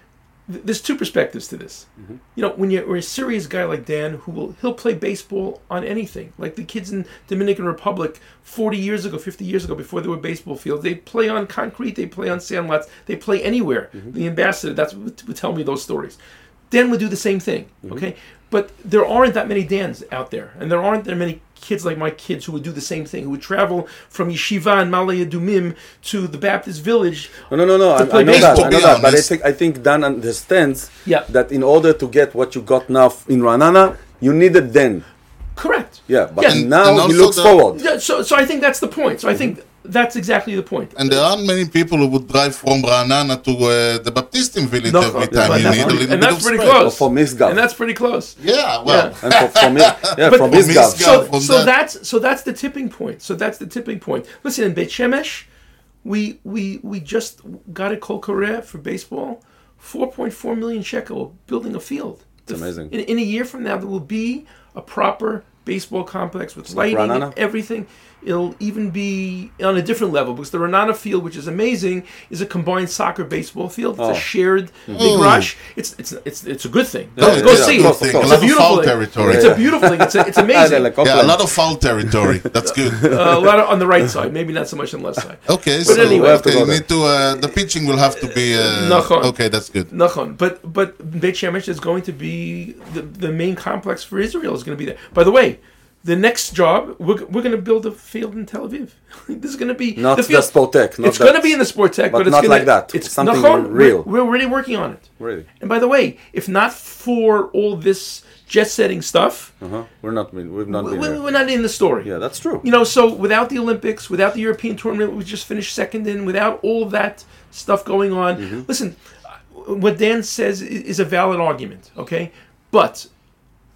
Th- There's two perspectives to this. Mm-hmm. You know, when you're a serious guy like Dan, who will he'll play baseball on anything, like the kids in Dominican Republic 40 years ago, 50 years ago, before there were baseball fields, they play on concrete, they play on sandlots, they play anywhere. Mm-hmm. The ambassador, that's what would tell me those stories. Dan would do the same thing. Mm-hmm. Okay, but there aren't that many Dans out there, and there aren't that many kids like my kids who would do the same thing, who would travel from Yeshiva and Ma'ale Adumim to the Baptist village. No, no, no, no. I, I know baseball, that. I know that. But I think I think Dan understands Yeah. that in order to get what you got now in Ranana, you needed then. Correct. Yeah, but Yeah. Now and he looks the- forward. Yeah, so, so I think that's the point. So I think that's exactly the point. And there aren't many people who would drive from Ra'anana to uh, the Baptistim village No, every but time. you need a pretty- little and bit that's of pretty spread. close. Or from Misgav. And that's pretty close. Yeah, well, And for, for me, yeah, But- from But his Misgav- so, from so that- that's so that's the tipping point. So that's the tipping point. Listen, in Beit Shemesh, we we we just got a Kol Koreh for baseball, four point four million shekel building a field. It's amazing. In, in a year from now, there will be a proper baseball complex with like lighting Ranana? and everything. It'll even be on a different level because the Ra'anana field, which is amazing, is a combined soccer baseball field. It's Oh. a shared big rush. It's it's it's it's a good thing. Go, Yeah, go yeah, see of it. course, It's a A lot of beautiful foul thing. territory. It's a beautiful thing. It's, a, it's amazing. Yeah, a lot of foul territory. That's good. Uh, a lot of, on the right side, maybe not so much on the left side. Okay, so anyway- We have to okay, you need to. Uh, the pitching will have to be. Uh, Nachon. okay, that's good. Nachon. But but Beit Shemesh is going to be the, the main complex for Israel is going to be there. By the way, the next job we're, we're going to build a field in Tel Aviv. this is going to be Not the the field. Sportek. Not it's going to be in the Sportek, but but, it's not gonna, like that. It's Something real. We're, we're already working on it. Really? And by the way, if not for all this jet setting stuff, Uh-huh. We're not. We've not we, been we- there. we're not in the story. Yeah, that's true. You know, so without the Olympics, without the European tournament, we just finished second in, without all that stuff going on. Mm-hmm. Listen, what Dan says is a valid argument, okay? But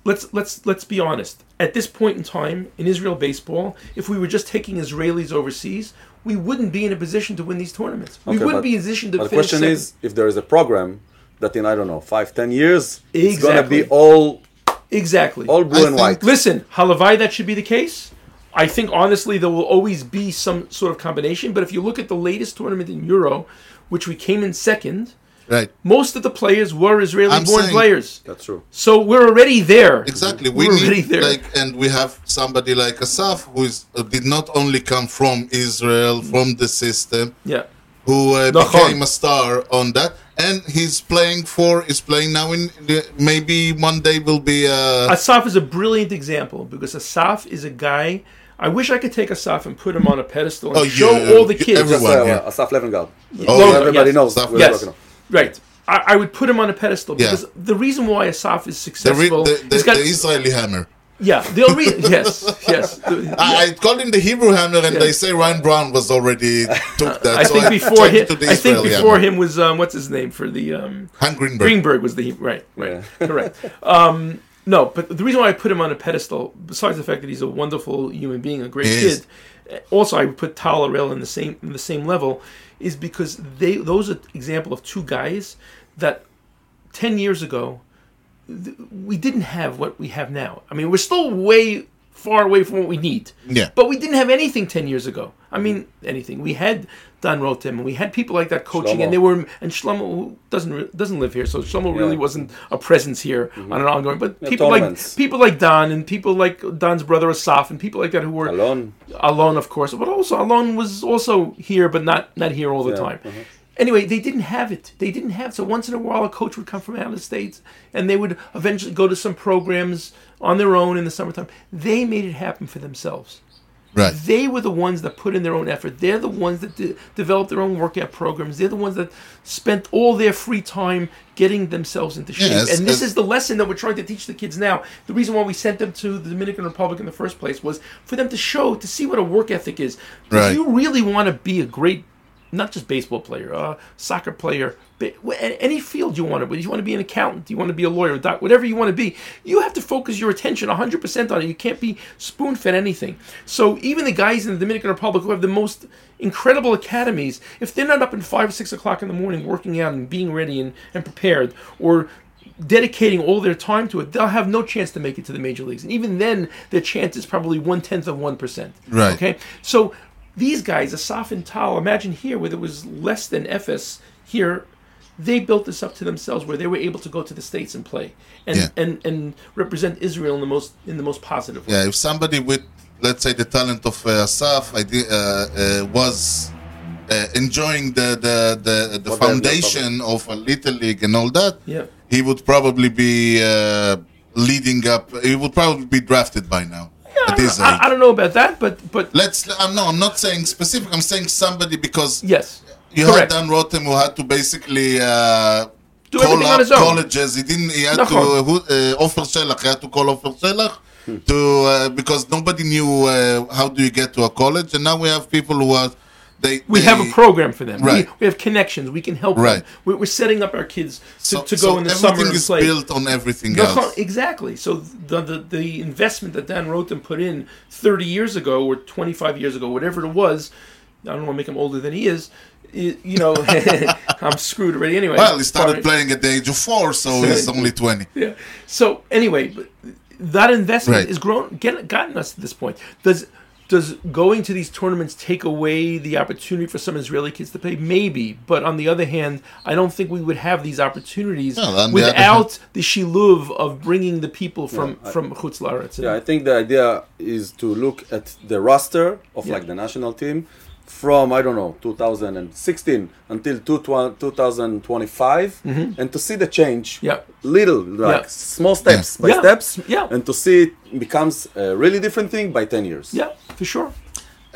let's let's let's be honest. At this point in time in Israel baseball, if we were just taking Israelis overseas, we wouldn't be in a position to win these tournaments. we wouldn't but- be in a position to But the question second. is, if there is a program that in I don't know five, ten years, it's gonna be all exactly all blue I and think- white. Listen, Halavai, that should be the case. I think honestly there will always be some sort of combination. But if you look at the latest tournament in Euro, which we came in second, Right. most of the players were Israeli-born players. That's true. So we're already there. Exactly. We We're already there. like, and we have somebody like Asaf who is uh, did not only come from Israel, from the system, yeah. who uh, became a star on that, and he's playing for. Is playing now in. Maybe one day will be. Uh, Asaf is a brilliant example because Asaf is a guy. I wish I could take Asaf and put him on a pedestal and Oh, show yeah, all the yeah, kids. everyone. Just, uh, yeah. Asaf Lowengart. Oh, Well. Everybody yes. knows. Asaf we're Yes, talking about. Right. I, I would put him on a pedestal Yeah. because the reason why Asaf is The, re- successful, the, the, got the Israeli hammer. yeah. The only reason, yes, yes. The- I, I called him the Hebrew hammer, and Yeah. they say Ryan Braun was already took that. I so think before him, to the I think before hammer. him was um, what's his name for the um, Hank Greenberg. Greenberg was the he- right, right, Yeah. correct. Um, no, but the reason why I put him on a pedestal, besides the fact that he's a wonderful human being, a great He kid, is. uh, also I would put Tal Erel in the same in the same level, is because they those are example of two guys that ten years ago we didn't have what we have now. I mean, we're still way far away from what we need. Yeah. But we didn't have anything ten years ago. I mean, anything. We had Dan Rotem, and we had people like that coaching, Shlomo. and they were and Shlomo doesn't doesn't live here, so Shlomo really wasn't a presence here on an ongoing. But Yeah, people like people like Don and people like Don's brother Asaf and people like that who were alone, alone of course, but also alone was also here, but not not here all the Yeah, time. uh-huh. Anyway, they didn't have it. They didn't have. So once in a while, a coach would come from out of the states, and they would eventually go to some programs on their own in the summertime. They made it happen for themselves. Right. They were the ones that put in their own effort. They're the ones that de- developed their own workout programs. They're the ones that spent all their free time getting themselves into shape. and this is the lesson that we're trying to teach the kids now. The reason why we sent them to the Dominican Republic in the first place was for them to show, to see what a work ethic is. Right. If you really want to be a great, not just baseball player, uh, soccer player, any field you want to, whether you want to be an accountant, you want to be a lawyer, a doc, whatever you want to be, you have to focus your attention 100% on it. You can't be spoon fed anything. So even the guys in the Dominican Republic who have the most incredible academies, if they're not up at five or six o'clock in the morning working out and being ready and, and prepared, or dedicating all their time to it, they'll have no chance to make it to the major leagues. And even then, their chance is probably one tenth of one percent. Right. Okay. So these guys, Asaf and Tal, imagine here where there was less than FS here. They built this up to themselves, where they were able to go to the states and play, and Yeah. and, and represent Israel in the most in the most positive way. Yeah, if somebody with, let's say, the talent of uh, Asaf I did, uh, uh, was uh, enjoying the the the, the What they have foundation of a little league and all that, Yeah. he would probably be uh, leading up. He would probably be drafted by now. I, don't know, don't know about that, but but let's. I'm no, I'm not saying specific. I'm saying somebody because yes, you correct. had Dan Rotem who had to basically. Uh, do call up colleges. He didn't. He had to. Uh, uh, offer uh, Ofer He had to call Ofer Shelach hmm. to uh, because nobody knew uh, how do you get to a college, and now we have people who are they, we they, have a program for them. Right. We, we have connections. We can help right. them. We're, setting up our kids to, so, to go so in the summer and play. Everything built on everything the, else. Exactly. So the, the, the investment that Dan Rotem put in 30 years ago or 25 years ago, whatever it was, I don't want to make him older than he is. You know, I'm screwed already anyway. Well, he started playing at the age of four, so he's only 20. Yeah. So anyway, that investment right. is grown, get, gotten us to this point. Does does going to these tournaments take away the opportunity for some Israeli kids to play? Maybe, but on the other hand, I don't think we would have these opportunities No, on the without the shiluv of bringing the people from Yeah, I- from Chutz La'aretz. Yeah, I think the idea is to look at the roster of Yeah. like the national team from I don't know 2016 until two- 2025 and to see the change Mm-hmm. Yeah. little like Yeah. small steps by Yeah. steps Yeah. and to see it becomes a really different thing by 10 years yeah, for sure.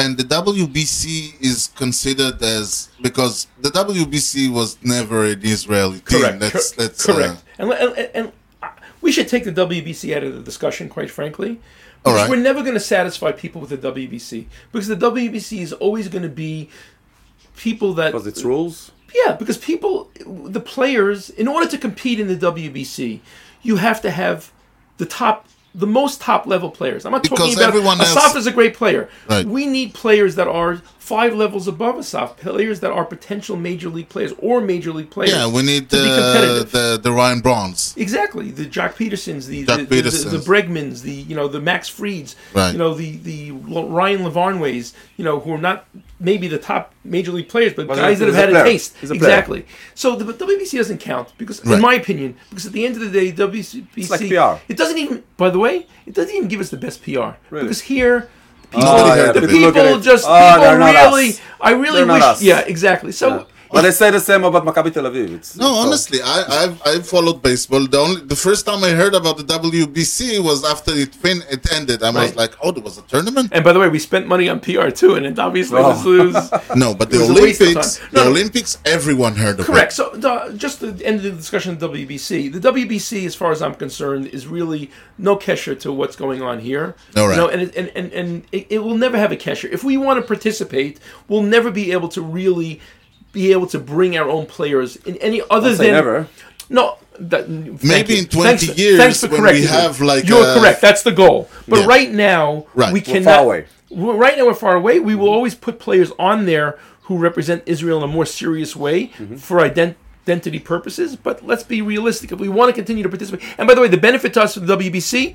And the WBC is considered as because the WBC was never an Israeli team. Correct. Let's, Cor- correct. Uh, and, and, and uh, we should take the WBC out of the discussion, quite frankly. Because right. we're never going to satisfy people with the WBC. Because the WBC is always going to be people that. because it's rules Yeah, because people, the players, in order to compete in the WBC, you have to have the top, the most top level players. I'm not Because talking about everyone else- is a great player. Right. We need players that are five levels above Asaf, players that are potential major league players or major league players. yeah, we need to be competitive. the the Ryan Brauns. Exactly, the Joc Pedersons, the Jack the, the, Pedersons. the, Bregmans, the you know the Max Frieds, Right. you know the the Ryan Lavarnways, you know who are not maybe the top major league players, but But guys that have a had a player. taste. A exactly. So the WBC doesn't count because, in my opinion, because at the end of the day, WBC It's like PR. It doesn't even. By the way, it doesn't even give us the best PR Really? because here. People, oh, Nobody yeah, the people people just "Oh, people really us." I really wish yeah exactly so. But they say the same about Maccabi Tel Aviv. It's, No, it's- honestly, I, I've I've followed baseball. The only the first time I heard about the WBC was after it fin it ended. I was like, oh, there was a tournament. And by the way, we spent money on PR too, and it obviously Oh. was, was No, but the It was a waste of Olympics, time. the No, no. Olympics, everyone heard of correct. it. So the, just the end of the discussion of WBC. The WBC, as far as I'm concerned, is really no kesher to what's going on here. All right. You know, and it, and and, and it, it will never have a kesher. If we want to participate, we'll never be able to really be able to bring our own players in any other I'll than never. No, that, Maybe you. in 20 Thanks- years thanks for when we have, like, you're a- correct. That's the goal. But Yeah. right now, Right. we We're cannot. far away. Right now, we're far away. We will always put players on there who represent Israel in a more serious way Mm-hmm. for ident- identity purposes. But let's be realistic. If we want to continue to participate, and by the way, the benefit to us of the WBC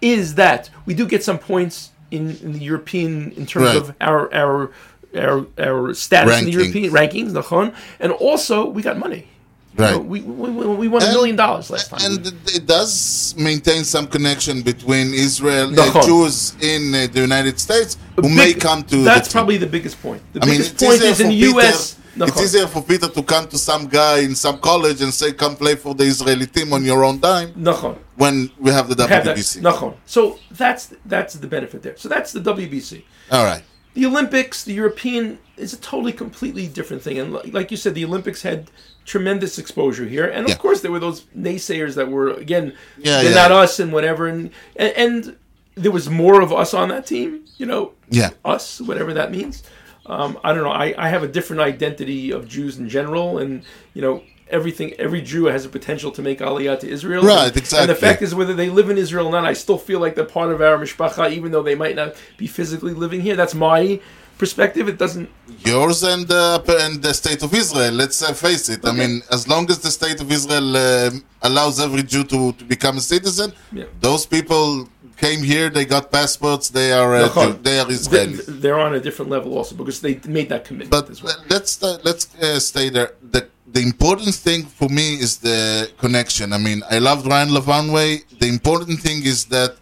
is that we do get some points in, in the European in terms Right. of our our our, our status rankings. in the European rankings, nachon, and also we got money. Right. You know, we, we, we won a million dollars last time. And it does maintain some connection between Israel uh, nachon. Jews in uh, the United States who big, may come to. That's the probably the biggest point. The I biggest mean, point is in the U.S. It's easier for Peter to come to some guy in some college and say, "Come play for the Israeli team on your own dime." Nachon. When we have the WBC. Have that. Nachon. So that's that's the benefit there. So that's the WBC. All right. The Olympics, the European, is a totally completely different thing. And like you said, the Olympics had tremendous exposure here, and of Yeah. course there were those naysayers that were again, Yeah, they're yeah. not us and whatever, and, and and there was more of us on that team. You know, Yeah. us, whatever that means. Um, I don't know. I, I have a different identity of Jews in general, and you know everything. Every Jew has a potential to make aliyah to Israel. Right, And- And the fact is, whether they live in Israel or not, I still feel like they're part of our mishpacha, even though they might not be physically living here. That's my perspective. It doesn't. Yours and uh, and the state of Israel. Let's uh, face it. I mean, as long as the state of Israel uh, allows every Jew to, to become a citizen, Yeah. those people came here. They got passports. They are uh. Jew- they are Israelis. They're on a different level also because they made that commitment But as well. let's uh, let's uh, stay there. The the important thing for me is the connection. I mean, I loved Ryan Lavarnway. The important thing is that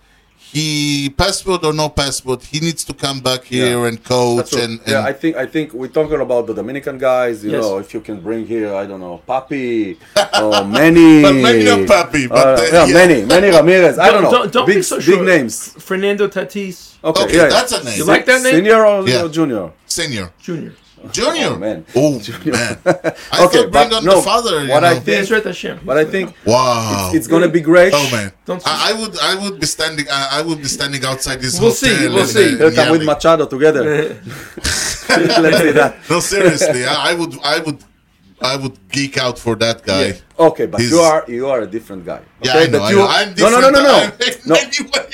he passport or no passport, he needs to come back here Yeah. and coach what- and, and yeah, I think I think we're talking about the Dominican guys. You Yes. know, if you can bring here, I don't know, Papi or many. But maybe not Papi, but, uh, uh, yeah, yeah. many, Manny Ramirez. I don't know. Don't, don't big, be so sure. big names. Fernando Tatis Okay, Okay, yeah, that's yeah. a name. You like that name? Senior or Yeah. or junior? senior. Junior. Junior. Oh, man. Oh, man. I Okay, thought bring but on no, the father. You what I think- Ezrat Hashem. But I think wow. it's gonna be great. Oh man, Don't- I, I would I would be standing I, I would be standing outside this We'll hotel. see, we'll see. They'll come with yelling. Machado together. Let's see that. No, seriously, I, I would I would I would geek out for that guy. Yeah. Okay, but He's- you are you are a different guy. Yeah. I know. That I you, know. I'm no, no, no, no, no, no.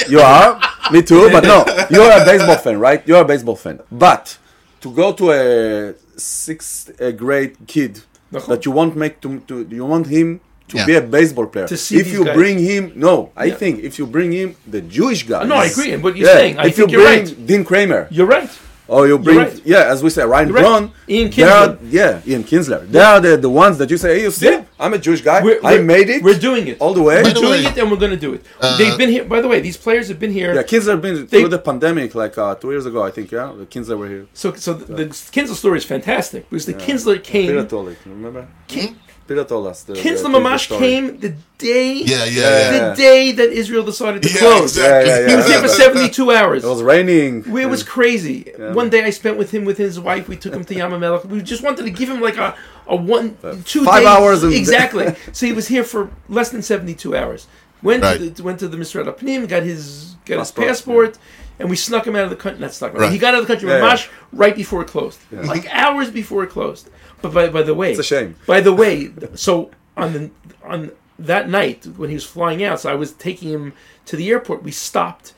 You are. Me too. But no, you are a baseball fan, right? You are a baseball fan. But to go to a sixth grade kid that you want make to, to you want him to yeah. be a baseball player. if you guys. bring him, no, I think if you bring him the Jewish guy. No, I agree. But you're yeah. saying, I think you bring right. Dean Kremer, you're right or you bring, right. yeah, as we say, Ryan You're right. Braun, Ian they are- Kinsler. yeah, Ian Kinsler. They are the, the ones that you say, hey, you see, Yeah. I'm a Jewish guy. We're, I we're- made it. We're doing it. all the way. By We're the doing way, it, and we're going to do it. They've been here. By the way, these players have been here. Yeah, Kinsler have been They- through the pandemic like uh, two years ago, I think. Yeah, the Kinsler were here. So, so the, the Kinsler story is fantastic because the Kinsler came. Peter. Remember? Peter told us. The, Kinsler the, Mamash story. came the day. Yeah, yeah, Yeah. yeah. The day that Israel decided to Yeah, close. exactly. Yeah, yeah, He was yeah. here for 72 hours. It was raining. It was crazy. One day I spent with him with his wife. We took him to Yamamelech. We just wanted to give him like a, a one two five days. hours exactly. so he was here for less than seventy two hours. Went Right. to the, went to the Mr. Pnim, got his got his Passport, passport, and we snuck him out of the country. Not snuck him. Right. He got out of the country, Yeah, Mamash, right before it closed, like hours before it closed. But by by the way, It's a shame. By the way, so on the on that night when he was flying out, so I was taking him to the airport. We stopped,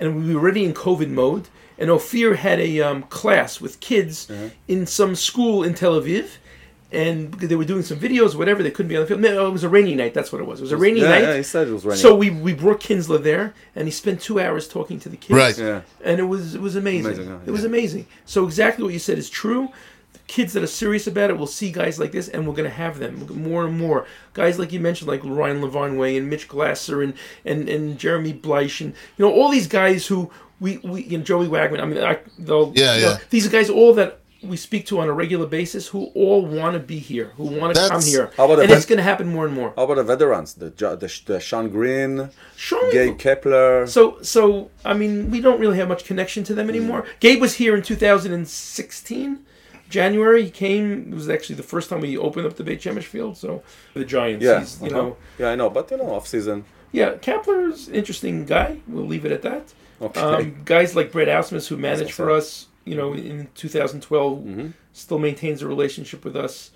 and we were already in COVID mode. And Ophir had a um, class with kids Uh-huh. in some school in Tel Aviv, and they were doing some videos, whatever. They couldn't be on the field. No, it was a rainy night. That's what it was. It was a rainy yeah, night. yeah, he said it was raining. So we we brought Kinsler there, and he spent two hours talking to the kids. Right. yeah. And it was it was amazing. Amazing, yeah, It was amazing. So exactly what you said is true. The kids that are serious about it will see guys like this, and we're going to have them more and more. Guys like you mentioned, like Ryan Lavarnway and Mitch Glasser and and and Jeremy Bleich, and you know all these guys who we we and Joey Wagman. I mean, I, they'll, Yeah, you know, yeah. These guys all that we speak to on a regular basis who all want to be here, who want to come here, How about the and vet- it's going to happen more and more. How about the veterans? The the, the Shawn Green, Sean- Gabe Kapler. So, so I mean, we don't really have much connection to them anymore. Gabe was here in 2016, January. He came. It was actually the first time we opened up the Beit Shemesh field. So the Giants. yeah, he's, you uh-huh. know, yeah, I know, but you know, off season. yeah. Kapler's an interesting guy. We'll leave it at that. Okay. Um, guys like Brad Ausmus, who managed for us, you know, in 2012, Mm-hmm. still maintains a relationship with us.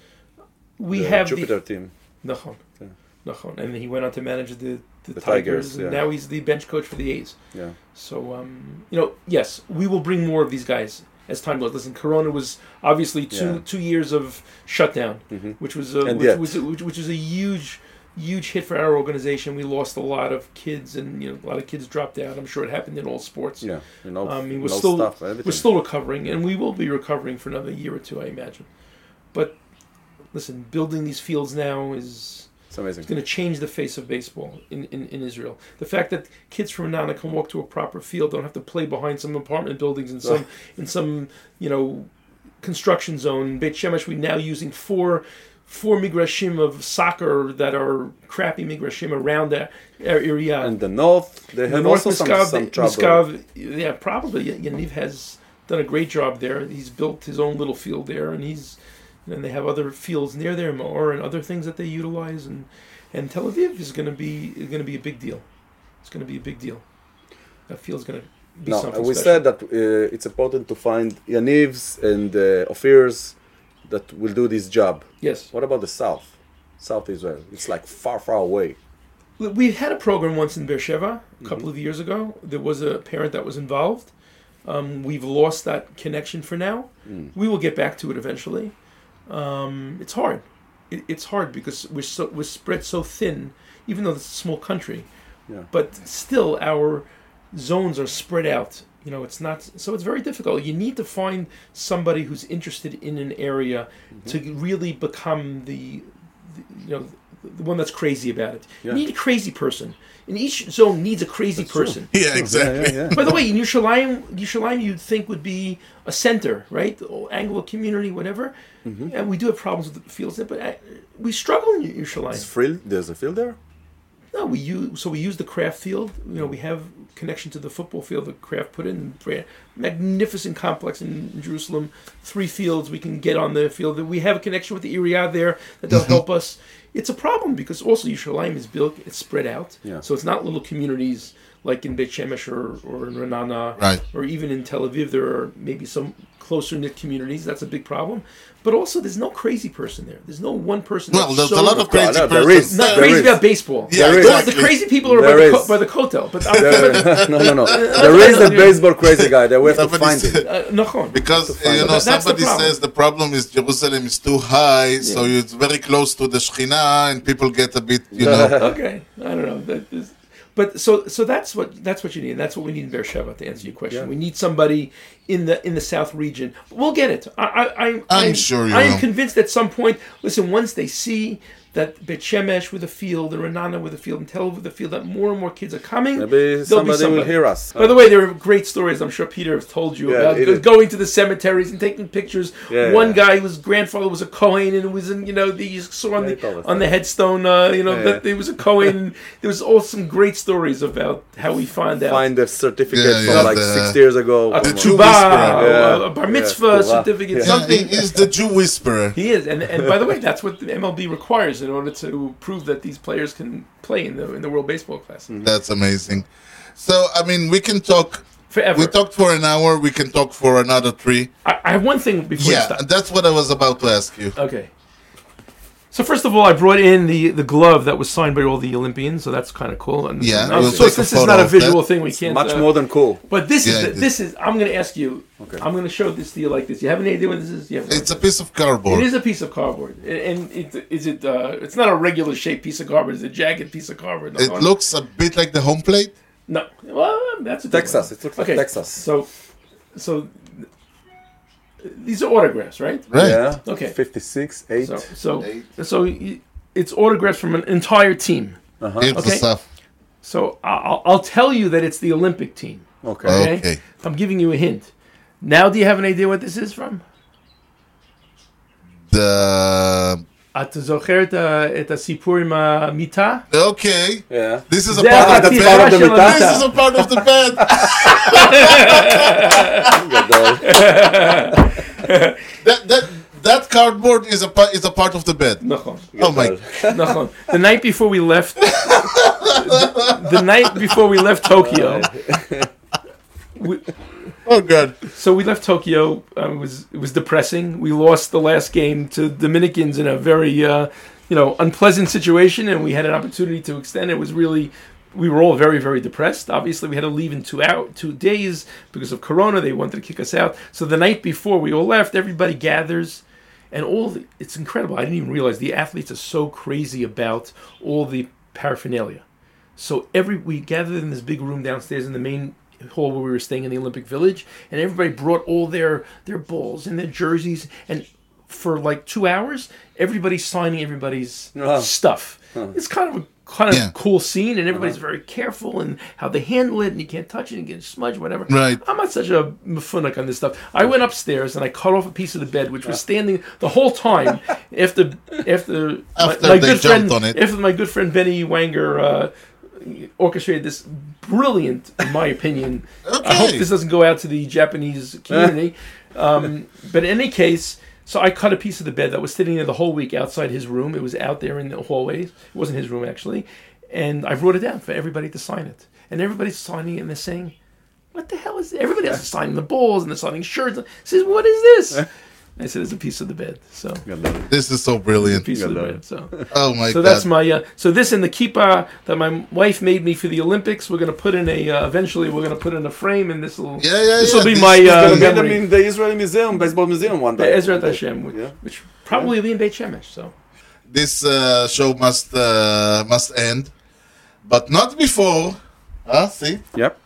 We the have Jupiter the team. Nachon, Yeah. Nachon, and he went on to manage the the, The Tigers, Tigers, and yeah. now he's the bench coach for the A's. Yeah. So, um, you know, yes, we will bring more of these guys as time goes. Listen, Corona was obviously two Yeah. two years of shutdown, Mhm. which was a, which, was a, which, which was a huge huge hit for our organization. We lost a lot of kids, and you know, a lot of kids dropped out. I'm sure it happened in all sports. Yeah, you know, um, I mean, we're still stuff, everything. we're still recovering, and we will be recovering for another year or two, I imagine. But listen, building these fields now is it's amazing. it's going to change the face of baseball in, in, in Israel. The fact that kids from Nana can walk to a proper field, don't have to play behind some apartment buildings in some in some you know construction zone. Beit Shemesh, we're now using four four migrashim of soccer that are crappy migrashim around the area. And the north, they The have North also some, Misgav, some trouble. Misgav, yeah, probably. Yaniv has done a great job there. He's built his own little field there, and he's and they have other fields near there, more and other things that they utilize. And and Tel Aviv is going to be going to be a big deal. It's going to be a big deal. That field's going to be No, something we special. said that uh, it's important to find Yaniv's and uh, Ophir's that will do this job. yes. What about the south? South Israel. It's like far, far away. We had a program once in Beersheba Mm-hmm. a couple of years ago. There was a parent that was involved. Um, we've lost that connection for now. Mm. We will get back to it eventually. Um, it's hard. It, it's hard because we're so we're spread so thin, even though it's a small country. Yeah. But still, our zones are spread out. You know, it's not so. It's very difficult. You need to find somebody who's interested in an area Mm-hmm. to really become the, the you know the one that's crazy about it. Yeah. You need a crazy person. And each zone needs a crazy That's true. person. Yeah, exactly. Yeah, yeah, By the way, in Yerushalayim, Yerushalayim you'd think would be a center, right? The Anglo community, whatever. Mm-hmm. And we do have problems with the fields there, but uh, we struggle in It's Yerushalayim. free. There's a field there. No, we use so we use the Kraft field. You know, we have connection to the football field that Kraft put in. Brand- Magnificent complex in Jerusalem. Three fields we can get on the field. That we have a connection with the area there that they'll help us. It's a problem because also Yerushalayim is built. It's spread out, Yeah. so it's not little communities like in Beit Shemesh or, or in Ra'anana, Right. or even in Tel Aviv. There are maybe some closer knit communities. That's a big problem. But also, there's no crazy person there. There's no one person. Well, there's so a lot of crazy No, there persons. not There crazy is. about baseball. Yeah, There is. Well, exactly. the crazy people are by the, co- by the kotel. But I'm, There- no, no, no. There is a baseball crazy guy. There we have to find said- him. uh. Because To find you know That's the somebody problem. says the problem is Jerusalem is too high, so it's very close to the Shekhinah, and people get a bit, you know. okay, I don't know. That is, but so so that's what that's what you need. That's what we need in Beersheba to answer your question. Yeah. We need somebody in the in the south region. We'll get it. I, I, I I'm I'm sure you I am convinced at some point. Listen, once they see that Beit Shemesh with a field, and Ra'anana with a field, and Tel Aviv with a field, that more and more kids are coming. Maybe there'll be somebody, will hear us. By the way, there are great stories. I'm sure Peter has told you Yeah, about he go- did. going to the cemeteries and taking pictures. Yeah, One yeah. guy whose grandfather was a Cohen and was in, you know, the, you saw on the on the headstone, uh, you know, Yeah, that yeah. there was a Cohen. there was all some great stories about how we find out Find the certificate Yeah, from yeah, like the- 60 years ago. a The Jew tshuva, whisperer. a- Yeah. a bar mitzvah tshuva. certificate, Yeah. Yeah, something. he is the Jew whisperer. He is, and and by the way, that's what the MLB requires in order to prove that these players can play in the in the World Baseball Classic mm-hmm. That's amazing. So I mean, we can talk. forever. We talked for an hour. We can talk for another three. I, I have one thing before you Yeah, that's what I was about to ask you. Okay. So first of all, I brought in the, the glove that was signed by all the Olympians, so that's kind of cool. And Yeah, and we'll of course, take a this is not a visual thing. We can't. Much uh, more than cool. But this Yeah, is the, this is. I'm going to ask you. Okay. I'm going to show this to you like this. You have any idea what this is? You It's a piece of cardboard. It is a piece of cardboard, and and it, is it? Uh, it's not a regular shaped piece of cardboard. It's a jagged piece of cardboard. It looks a bit like the home plate. no. Well, that's a Texas. one. It looks like Okay, Texas. So, so these are autographs, right? Right. Yeah. Okay. 56, 8. So, so, so y- it's autographs from an entire team. Uh-huh. Here's the Okay. stuff. So I'll, I'll tell you that it's the Olympic team. Okay. Okay. Okay. I'm giving you a hint. Now, do you have an idea what this is from? the אתה זוכר את ה- את הסיפור עם המיטה? okay. Yeah. This is a זה part of the החתיכה bed. of the של מיטה. This is המיטה. a part of the bed. גדול. that that that cardboard is a pa- is a part of the bed. נכון, Oh my. נכון. The night before we left, the, the night before we left Tokyo, we, Oh god. so we left Tokyo. Uh, it was it was depressing. We lost the last game to Dominicans in a very uh, you know unpleasant situation, and we had an opportunity to extend. It was really we were all very very depressed. Obviously, we had to leave in two out two days because of Corona. They wanted to kick us out. So the night before we all left, everybody gathers. And all the, it's incredible. I didn't even realize the athletes are so crazy about all the paraphernalia. So every we gathered in this big room downstairs in the main hall where we were staying in the Olympic Village, and everybody brought all their their balls and their jerseys, and for like two hours, everybody's signing everybody's Wow. stuff. It's kind of a kind of Yeah. cool scene, and everybody's very careful and how they handle it, and you can't touch it and get smudged, whatever. Right. I'm not such a muffunik on this stuff. I went upstairs and I cut off a piece of the bed, which was standing the whole time after after, After my, my they good jumped friend on it. after my good friend Benny Wanger uh, orchestrated this brilliant, in my opinion. okay. I hope this doesn't go out to the Japanese community. um, but in any case, so I cut a piece of the bed that was sitting there the whole week outside his room. It was out there in the hallways. It wasn't his room actually, and I wrote it down for everybody to sign it. And everybody's signing it and they're saying, "What the hell is?" Everybody else is signing the balls and they're signing shirts. Says, "What is this?" I said it's a piece of the bed. So this is so brilliant. Piece of the bed. So oh my. So God. that's my. Uh, so this and the kippah that my wife made me for the Olympics. We're gonna put in a. Uh, eventually, we're gonna put in a frame, and this will. Yeah, yeah, This will yeah. be this, my. Uh, gonna in the Israeli Museum, baseball museum, one day. Ezra Hashem, which, yeah. which probably yeah. be in Beit Shemesh. So. This uh, show must uh, must end, but not before. Ah, see. Yep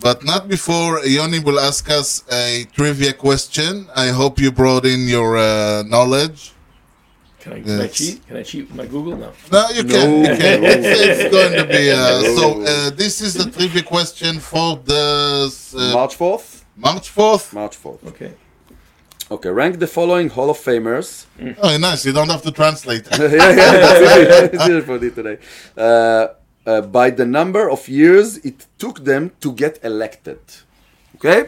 but not before Yoni will ask us a trivia question. I hope you brought in your uh, knowledge. can I, can I cheat? Can I cheat with my Google? No. No, you can. No. You can. It's, it's going to be. Uh, No. so uh, this is the trivia question for the uh, March 4th? March fourth. March 4th. Okay. Okay, rank the following Hall of Famers. Oh, nice. You don't have to translate. yeah, yeah, that's easy. It's easy for me today. Uh, uh, by the number of years it took them to get elected. Okay?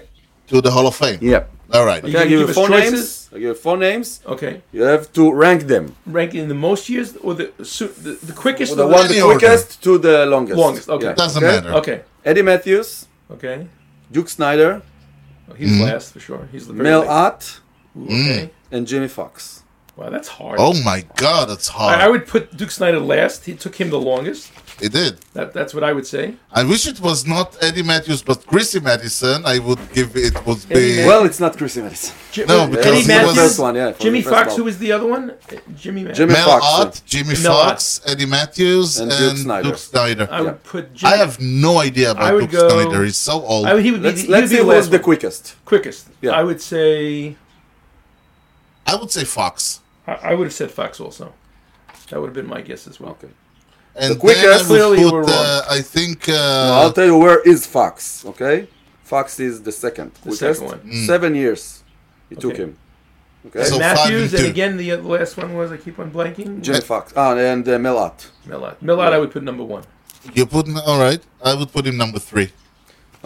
to the Hall of Fame. Yeah. All right. Okay, I can give you give four choices? names. I give you four names. Okay. You have to rank them. Rank in the most years or the su- the, the quickest The one the the Any order. quickest to the longest. Longest, okay. Yeah. Doesn't Okay? matter. Okay. Eddie Mathews, Okay. Duke Snider, Oh, he's last for sure. He's the very Mel last. Ott, Ooh, Okay. and Jimmy Foxx. Wow, that's hard. Oh my God, that's hard. I, I would put Duke Snider last. He took him the longest. it did. That, that's what I would say. I wish it was not Eddie Mathews, but Christy Mathewson. I would give it would be. Math- Well, it's not Christy Mathewson. Ji- No, because Eddie he was- one, yeah, Jimmy Foxx. ball. Who was the other one? Uh, Jimmy. Mathews. Jimmy Mel Foxx, Ott, Jimmy Mel Foxx, Eddie Mathews, And and, Duke Snider. Duke Snider. I would Yeah. put. Jimmy, I have no idea about Duke go- Snider. He's so old. I would, he would be. Let's, the, let's he see would who was the the last one. quickest. quickest. Yeah. I would say. I would say Foxx. I, I would have said Foxx also. That would have been my guess as well. Okay. And The quickest- then I would you were wrong. uh, I think. Well, Uh, I'll tell you where is Foxx. Okay, Foxx is the second The quickest. second one. Mm. Seven years it took him. Okay, So- Mathews, and and, again the, uh, last one was I keep on blanking. Jimmy Foxx. Ah, and uh, Mel Ott. Millard. Millard, I would put number one. you put all right. I would put him number three.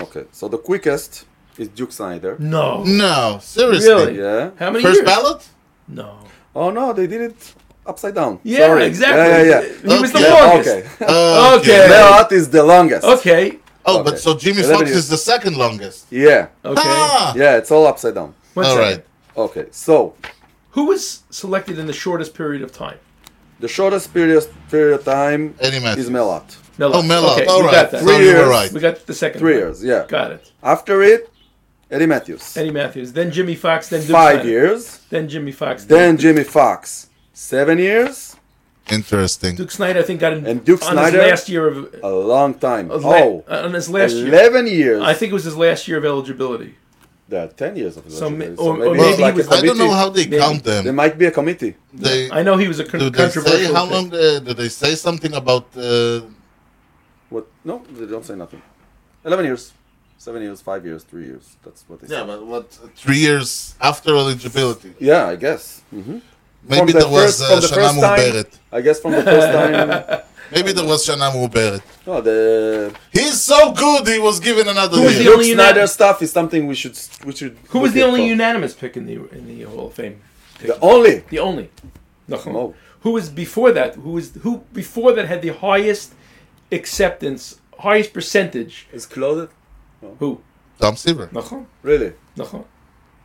Okay, so the quickest is Duke Snider. No. No, seriously. Really? Yeah. How many First years? ballot. No. Oh no, they did it upside down. Yeah, Sorry. exactly. Yeah, yeah, yeah. He was the Okay. Yeah, longest. okay. Uh, Okay. Mel Ott is the longest. Okay. Oh, Okay. but so Jimmy Eleven Foxx years. is the second longest. Yeah. Okay. Ah, Yeah, it's all upside down. One all second. right. Okay, so Who was selected in the shortest period of time? the shortest period period of time Eddie Mathews. is Mel Ott. Millard. Oh, Mel Ott. Okay, all we right. got that. So Three you were years. right. We got the second. Three one. years. Yeah. Got it. After it, Eddie Mathews. Eddie Mathews, then Jimmy Foxx, then Duke Five Snider. years. then Jimmy Foxx, Then Jimmy Foxx. Seven years. Interesting. Duke Snider. I think got in And Duke on Snider? his last year of A long time. of la- Oh, on his last year. 11 years. I think it was his last year of eligibility. there are 10 years of So eligibility. ma- or- or maybe maybe like was- a I don't know committee. how they Maybe. count them. There might be a committee. They I know he was a con- do they controversial. say how long? Uh, do they say something about? Uh, What? No, they don't say nothing. 11 years. Seven years, five years, three years. That's what they yeah, say. but what? Three years after eligibility. Yeah, I guess. Mm-hmm. Maybe there was uh, Shana Muberet. I guess from the first time. Maybe there was Shana Muberet. Oh, the he's so good. He was given another. Who was the Luke only Snider stuff is something we should we should. Who was the only for. unanimous pick in the in the Hall of Fame? Pick? The only. The only. No. no. Oh. Who was before that? Who was who before that had the highest acceptance, highest percentage? Is Claude who? Tom Seaver. Nachon. Really? Nachon.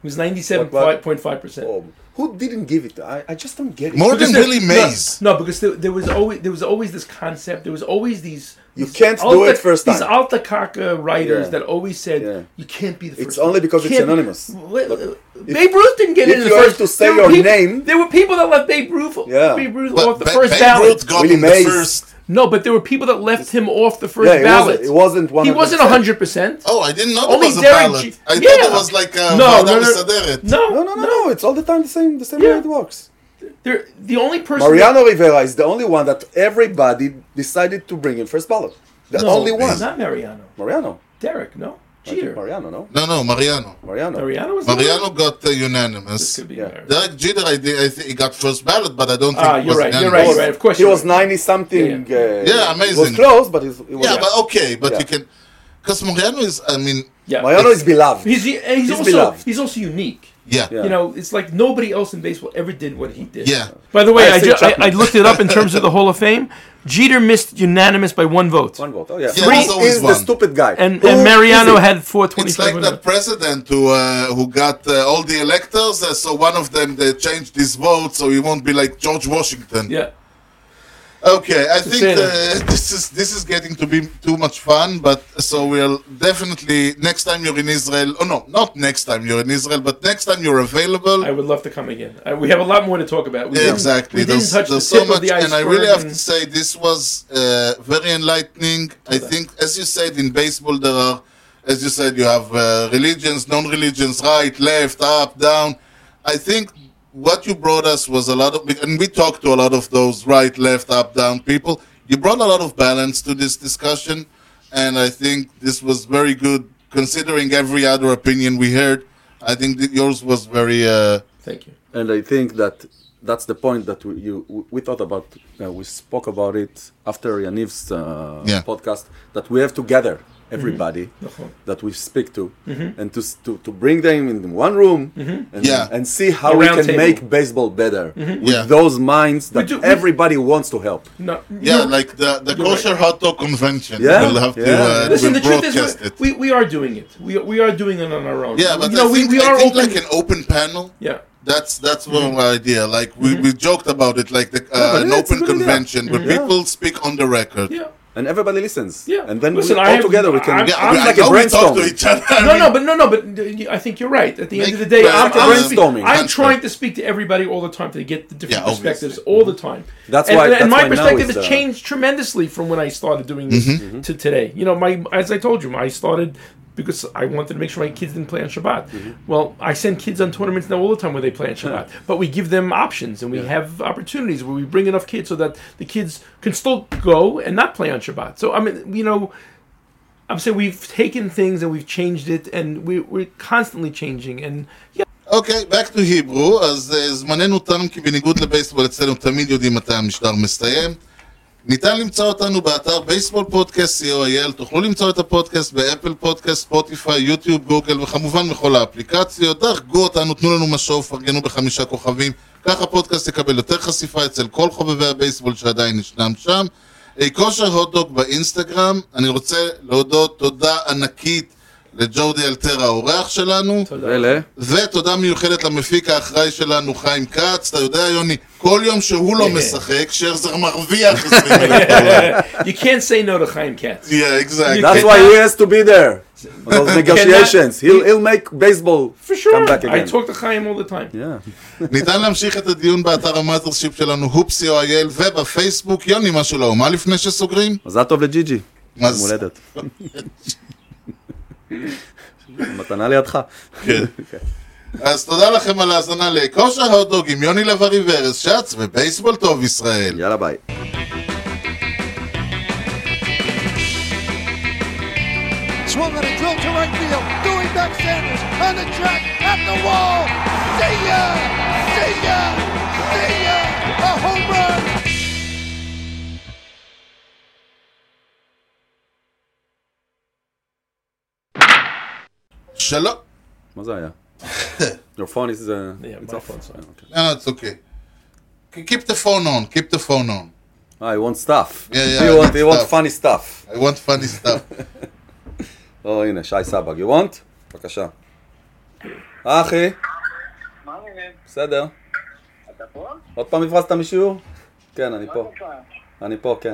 It was ninety-seven point five percent. Oh, who didn't give it? I, I just don't get it. More than Billy Mays. No, no, because there, there was always there was always this concept. There was always these. You these can't do it first These time. alta kaka writers Yeah. that always said Yeah. you can't be the first. It's only one. because it's Can't be- anonymous. Well, uh, Babe Ruth didn't get if in the you have first. to say your people- name- There were people that left Babe Ruth. Yeah. Babe Ruth But off the Ba- first Babe ballot. Ruth got Willie him the first. No, but there were people that left him off the first yeah, ballot. It wasn't one. He wasn't hundred percent. Oh, I didn't know Only was Derek a ballot. G- I yeah. thought it was like uh, no, no, no, no, no, no, no, It's all the time the same. The same yeah. way it works. They're, the only person. Mariano that, Rivera is the only one that everybody decided to bring in first ballot. The no, only one. Not Mariano. Mariano. Derek, no. I think Jeter. Mariano, no? No, no, Mariano. Mariano. Mariano was. Mariano The got uh, This unanimous. could be Yeah. Mariano. Derek Jeter, I, did, I think he got first ballot, but I don't think Ah, it you're was right, you're unanimous. right, you're right. Of course he you're was right. 90 something. Yeah, Uh, Yeah, It was close, but it was. Yeah, but okay, but Yeah. you can... Because Mariano is, I mean, Yeah. Mariano is beloved. He's and he's, He's also beloved. he's also unique. Yeah. Yeah. You know, it's like nobody else in baseball ever did what he did. Yeah. By the way, I I, ju- I, I looked it up in terms of the Hall of Fame. Jeter missed unanimous by one vote, One vote. Oh, yeah. Yeah, Who there's always the one. stupid guy? and and Mariano is it? had four twenty It's like five. that president who uh, who got uh, all the electors, uh, so one of them they changed his vote, so he won't be like George Washington. yeah, Okay, I think uh, this is this is getting to be too much fun, but so we'll definitely next time you're in Israel. Oh no, not next time you're in Israel, but next time you're available. I would love to come again. I, we have a lot more to talk about. We Yeah, exactly. We didn't There's, touch the so much, and I really have to say this was uh, very enlightening. I think, as you said, in baseball there are, as you said, you have uh, religions, non-religions, right, left, up, down. I think what you brought us was a lot of, and we talked to a lot of those right, left, up, down people. You brought a lot of balance to this discussion, and I think this was very good considering every other opinion we heard. I think that yours was very. Uh, Thank you. And I think that that's the point that we, you we thought about. Uh, we spoke about it after Yaniv's uh, Yeah. podcast that we have to gather everybody mm-hmm. that we speak to mm-hmm. and to, to, to bring them in one room mm-hmm. and, yeah. and see how we can table. make baseball better mhm. with yeah. those minds that do, everybody we... wants to help. No, yeah, no. like the, the kosher right. hot dog convention. Yeah. We'll have yeah. to, uh, Listen, the truth is, we, we are doing it. We, we are doing it on our own. Yeah, but you know, think, we, we are open... like an open panel. Yeah. That's that's one mm-hmm. idea. Like we, mm-hmm. we joked about it, like the, uh, an open convention, but mm-hmm. people speak on the record. Yeah and everybody listens. Yeah. And then Listen, we, I all have- together we can. I'm- I'm I, like know a brainstorm. to each other. I No, no, but no, no, but I think you're right. At the end of the day, brand- I'm, I'm, brainstorming. I'm trying to speak to everybody all the time to get the different Yeah, perspectives obviously. all the time. That's and, why- and that's my why perspective has uh, changed tremendously from when I started doing this Mm-hmm. to today. You know, my as I told you, I started because I wanted to make sure my kids didn't play on Shabbat. Mm-hmm. Well, I send kids on tournaments now all the time where they play on Shabbat, but we give them options and we have opportunities where we bring enough kids so that the kids can still go and not play on Shabbat. So I mean, you know. I'm saying we've taken things and we've changed it, and we, we're constantly changing. And yeah, אוקיי, back to Hebrew, אז uh, זמננו תם כי בניגוד לבייסבול אצלנו תמיד יודעים מתי המשדר מסתיים. ניתן למצוא אותנו באתר בייסבול פודקאסט co.il, תוכלו למצוא את הפודקאסט באפל פודקאסט, ספוטיפיי, יוטיוב, גוגל וכמובן בכל האפליקציות. דרגו אותנו, תנו לנו משוב, פרגנו בחמישה כוכבים, ככה הפודקאסט יקבל יותר חשיפה אצל כל חובבי הבייסבול שעדיין ישנם שם. אה, כושר הוטדוג באינסטגרם, אני רוצה להודות תודה ענקית לג'ורדי אלטר האורח שלנו. ולה? ותודה מיוחדת למפיק האחראי שלנו, חיים כץ. אתה יודע, יוני, כל יום שהוא לא משחק, שרזר מרוויח 20 אלף דולר. you can't say no to Chaim Katz. Yeah, exactly. That's why he has to be there. Those negotiations. He'll, he'll make baseball For sure. come back I again. talk to Chaim all the time. Yeah. ניתן להמשיך את הדיון באתר המאזרשיפ שלנו, הופסי או אייל, ובפייסבוק. יוני, משהו לאומה לפני שסוגרים? מזל טוב לג'יג'י. יום? הולדת. מתנה לידך. כן. אז תודה לכם על ההאזנה לכושר הוטדוג עם יוני לב-ארי וארז שץ ובייסבול טוב ישראל. יאללה ביי. See ya! See ya! See ya! A home run! שלום. מה זה היה? Your phone is... uh, Yeah, it's my off. phone's on. Okay. No, it's okay. Keep the phone on. Keep the phone on. Ah, you want stuff. Yeah, yeah, You I want, you want funny stuff. I want funny stuff. או, הנה, שי סבג. You want? בבקשה. אה, אחי? מה העניינים? בסדר. אתה פה? עוד פעם הברזת משיעור? כן, אני פה. אני פה, כן.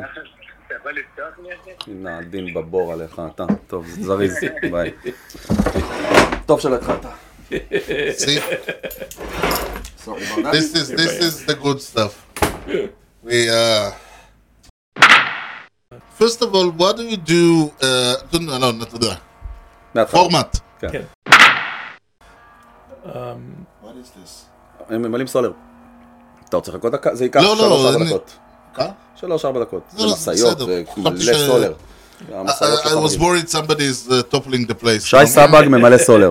אתה יכול לפתוח לי את זה? הנה, הדין בבור עליך, אתה. טוב, זריז. ביי. טוב שלא התחלת. See, this is this is the good stuff. We uh. First of all, what do you do? Uh, no, no, not the format. כן. כן. What is this? הם ממלאים סולר. אתה רוצה לחכות דקה? זה ייקח לא, לא, שלוש-ארבע אני- דקות. כמה? שלוש-ארבע דקות. לא, זה לא, משאיות בסדר. ומלא חשבתי ש- סולר. I, המשאיות I, שלך I was מגיעות. worried somebody is uh, toppling the place. שי סבג ממלא סולר.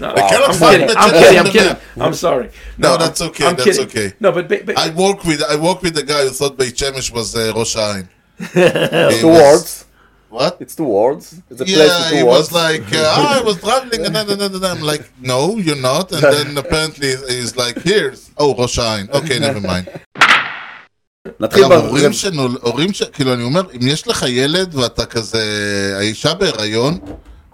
No, cannot I'm find kidding. the I'm channel kidding. on I'm the kidding. map. I'm sorry. No, I'm- that's okay, I'm that's kidding. okay. No, but, but, but I work with I work with the guy who thought Beit Shemesh was uh, Rosh Hashanah. He Two was- words. What? It's two words. It's a place with Yeah, two he words. was like, uh, oh, I was traveling, and then, and then, and then I'm like, no, you're not. And then apparently he's like, here's, oh, ראש העין. Okay, never mind. נתחיל גם. הורים שנול, הורים ש... כאילו, אני אומר, אם יש לך ילד ואתה כזה, האישה בהיריון,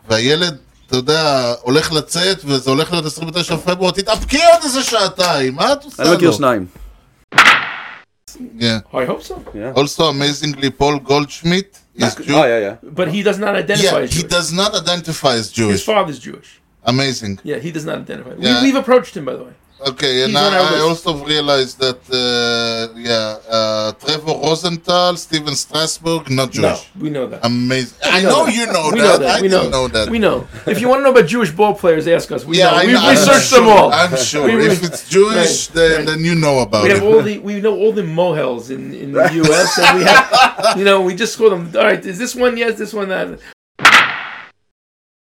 והילד, אתה יודע, הולך לצאת, וזה הולך להיות 29 בפברואר, תתאפקי עוד איזה שעתיים, מה את עושה אני לו? מכיר שניים. Yeah. I hope so. Also, amazingly, Paul Goldschmidt is Oh yeah, yeah. But he does not identify. Yeah, as Jewish. he does not identify as Jewish. His father's Jewish. Amazing. Yeah, he does not identify. Yeah. We, have approached him, by the way. Okay, and He's I, I also realized that, uh, yeah, uh, Trevor Rosenthal, Stephen Strasburg, not No, Jewish. we know that. Amazing. I We know you know we that. Know that. I we know. know that. We know. If you want to know about Jewish ball players, ask us. We Yeah, know. I We've researched sure, them all. I'm sure. We- if it's Jewish, Right, then, right. then you know about We it. have all the we know all the mohels in, in the U.S. and we have you know we just score them. All right, is this one yes? This one that?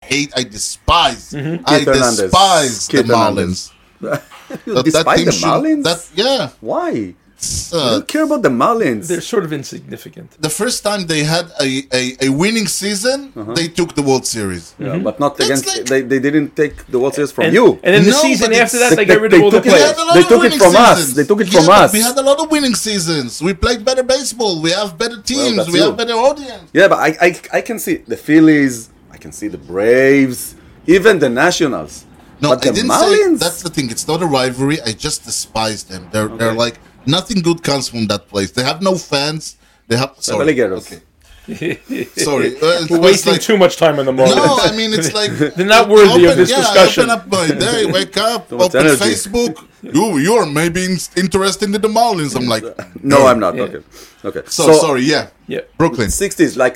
hate, I despise, I Keith Hernandez. despise Keith the Marlins. That- that Despite team the should- Marlins? That, yeah. Why? it's, I uh, don't care about the Marlins. They're sort of insignificant. the first time they had a, a, a winning season, they took the World Series. Yeah, but not That's against. like- they, they didn't take the World Series from And, you. and then the No, season after that, they, They- got rid of all the took it- We players. had They took it winning from us. They took it Yeah, from us. We had a lot of winning seasons. We played better baseball. We have better teams. that's we you. have better audience. Yeah, but I, I, I can see the Phillies. I can see the Braves. Even the Nationals. No, but I the didn't Marlins. say that's the thing. It's not a rivalry. I just despise them. They're they're like nothing good comes from that place. They have no fans. They have sorry. alligators. Okay. Sorry. Uh, We're wasting like- too much time in the Marlins. No, I mean it's like They're not worthy of this yeah, discussion. Open up my day, wake up, much open energy. Facebook. You you're maybe in- interested in the Marlins. I'm like, No, I'm not. Yeah. Okay. Okay. So, sorry, yeah, yeah. Brooklyn. 60s, like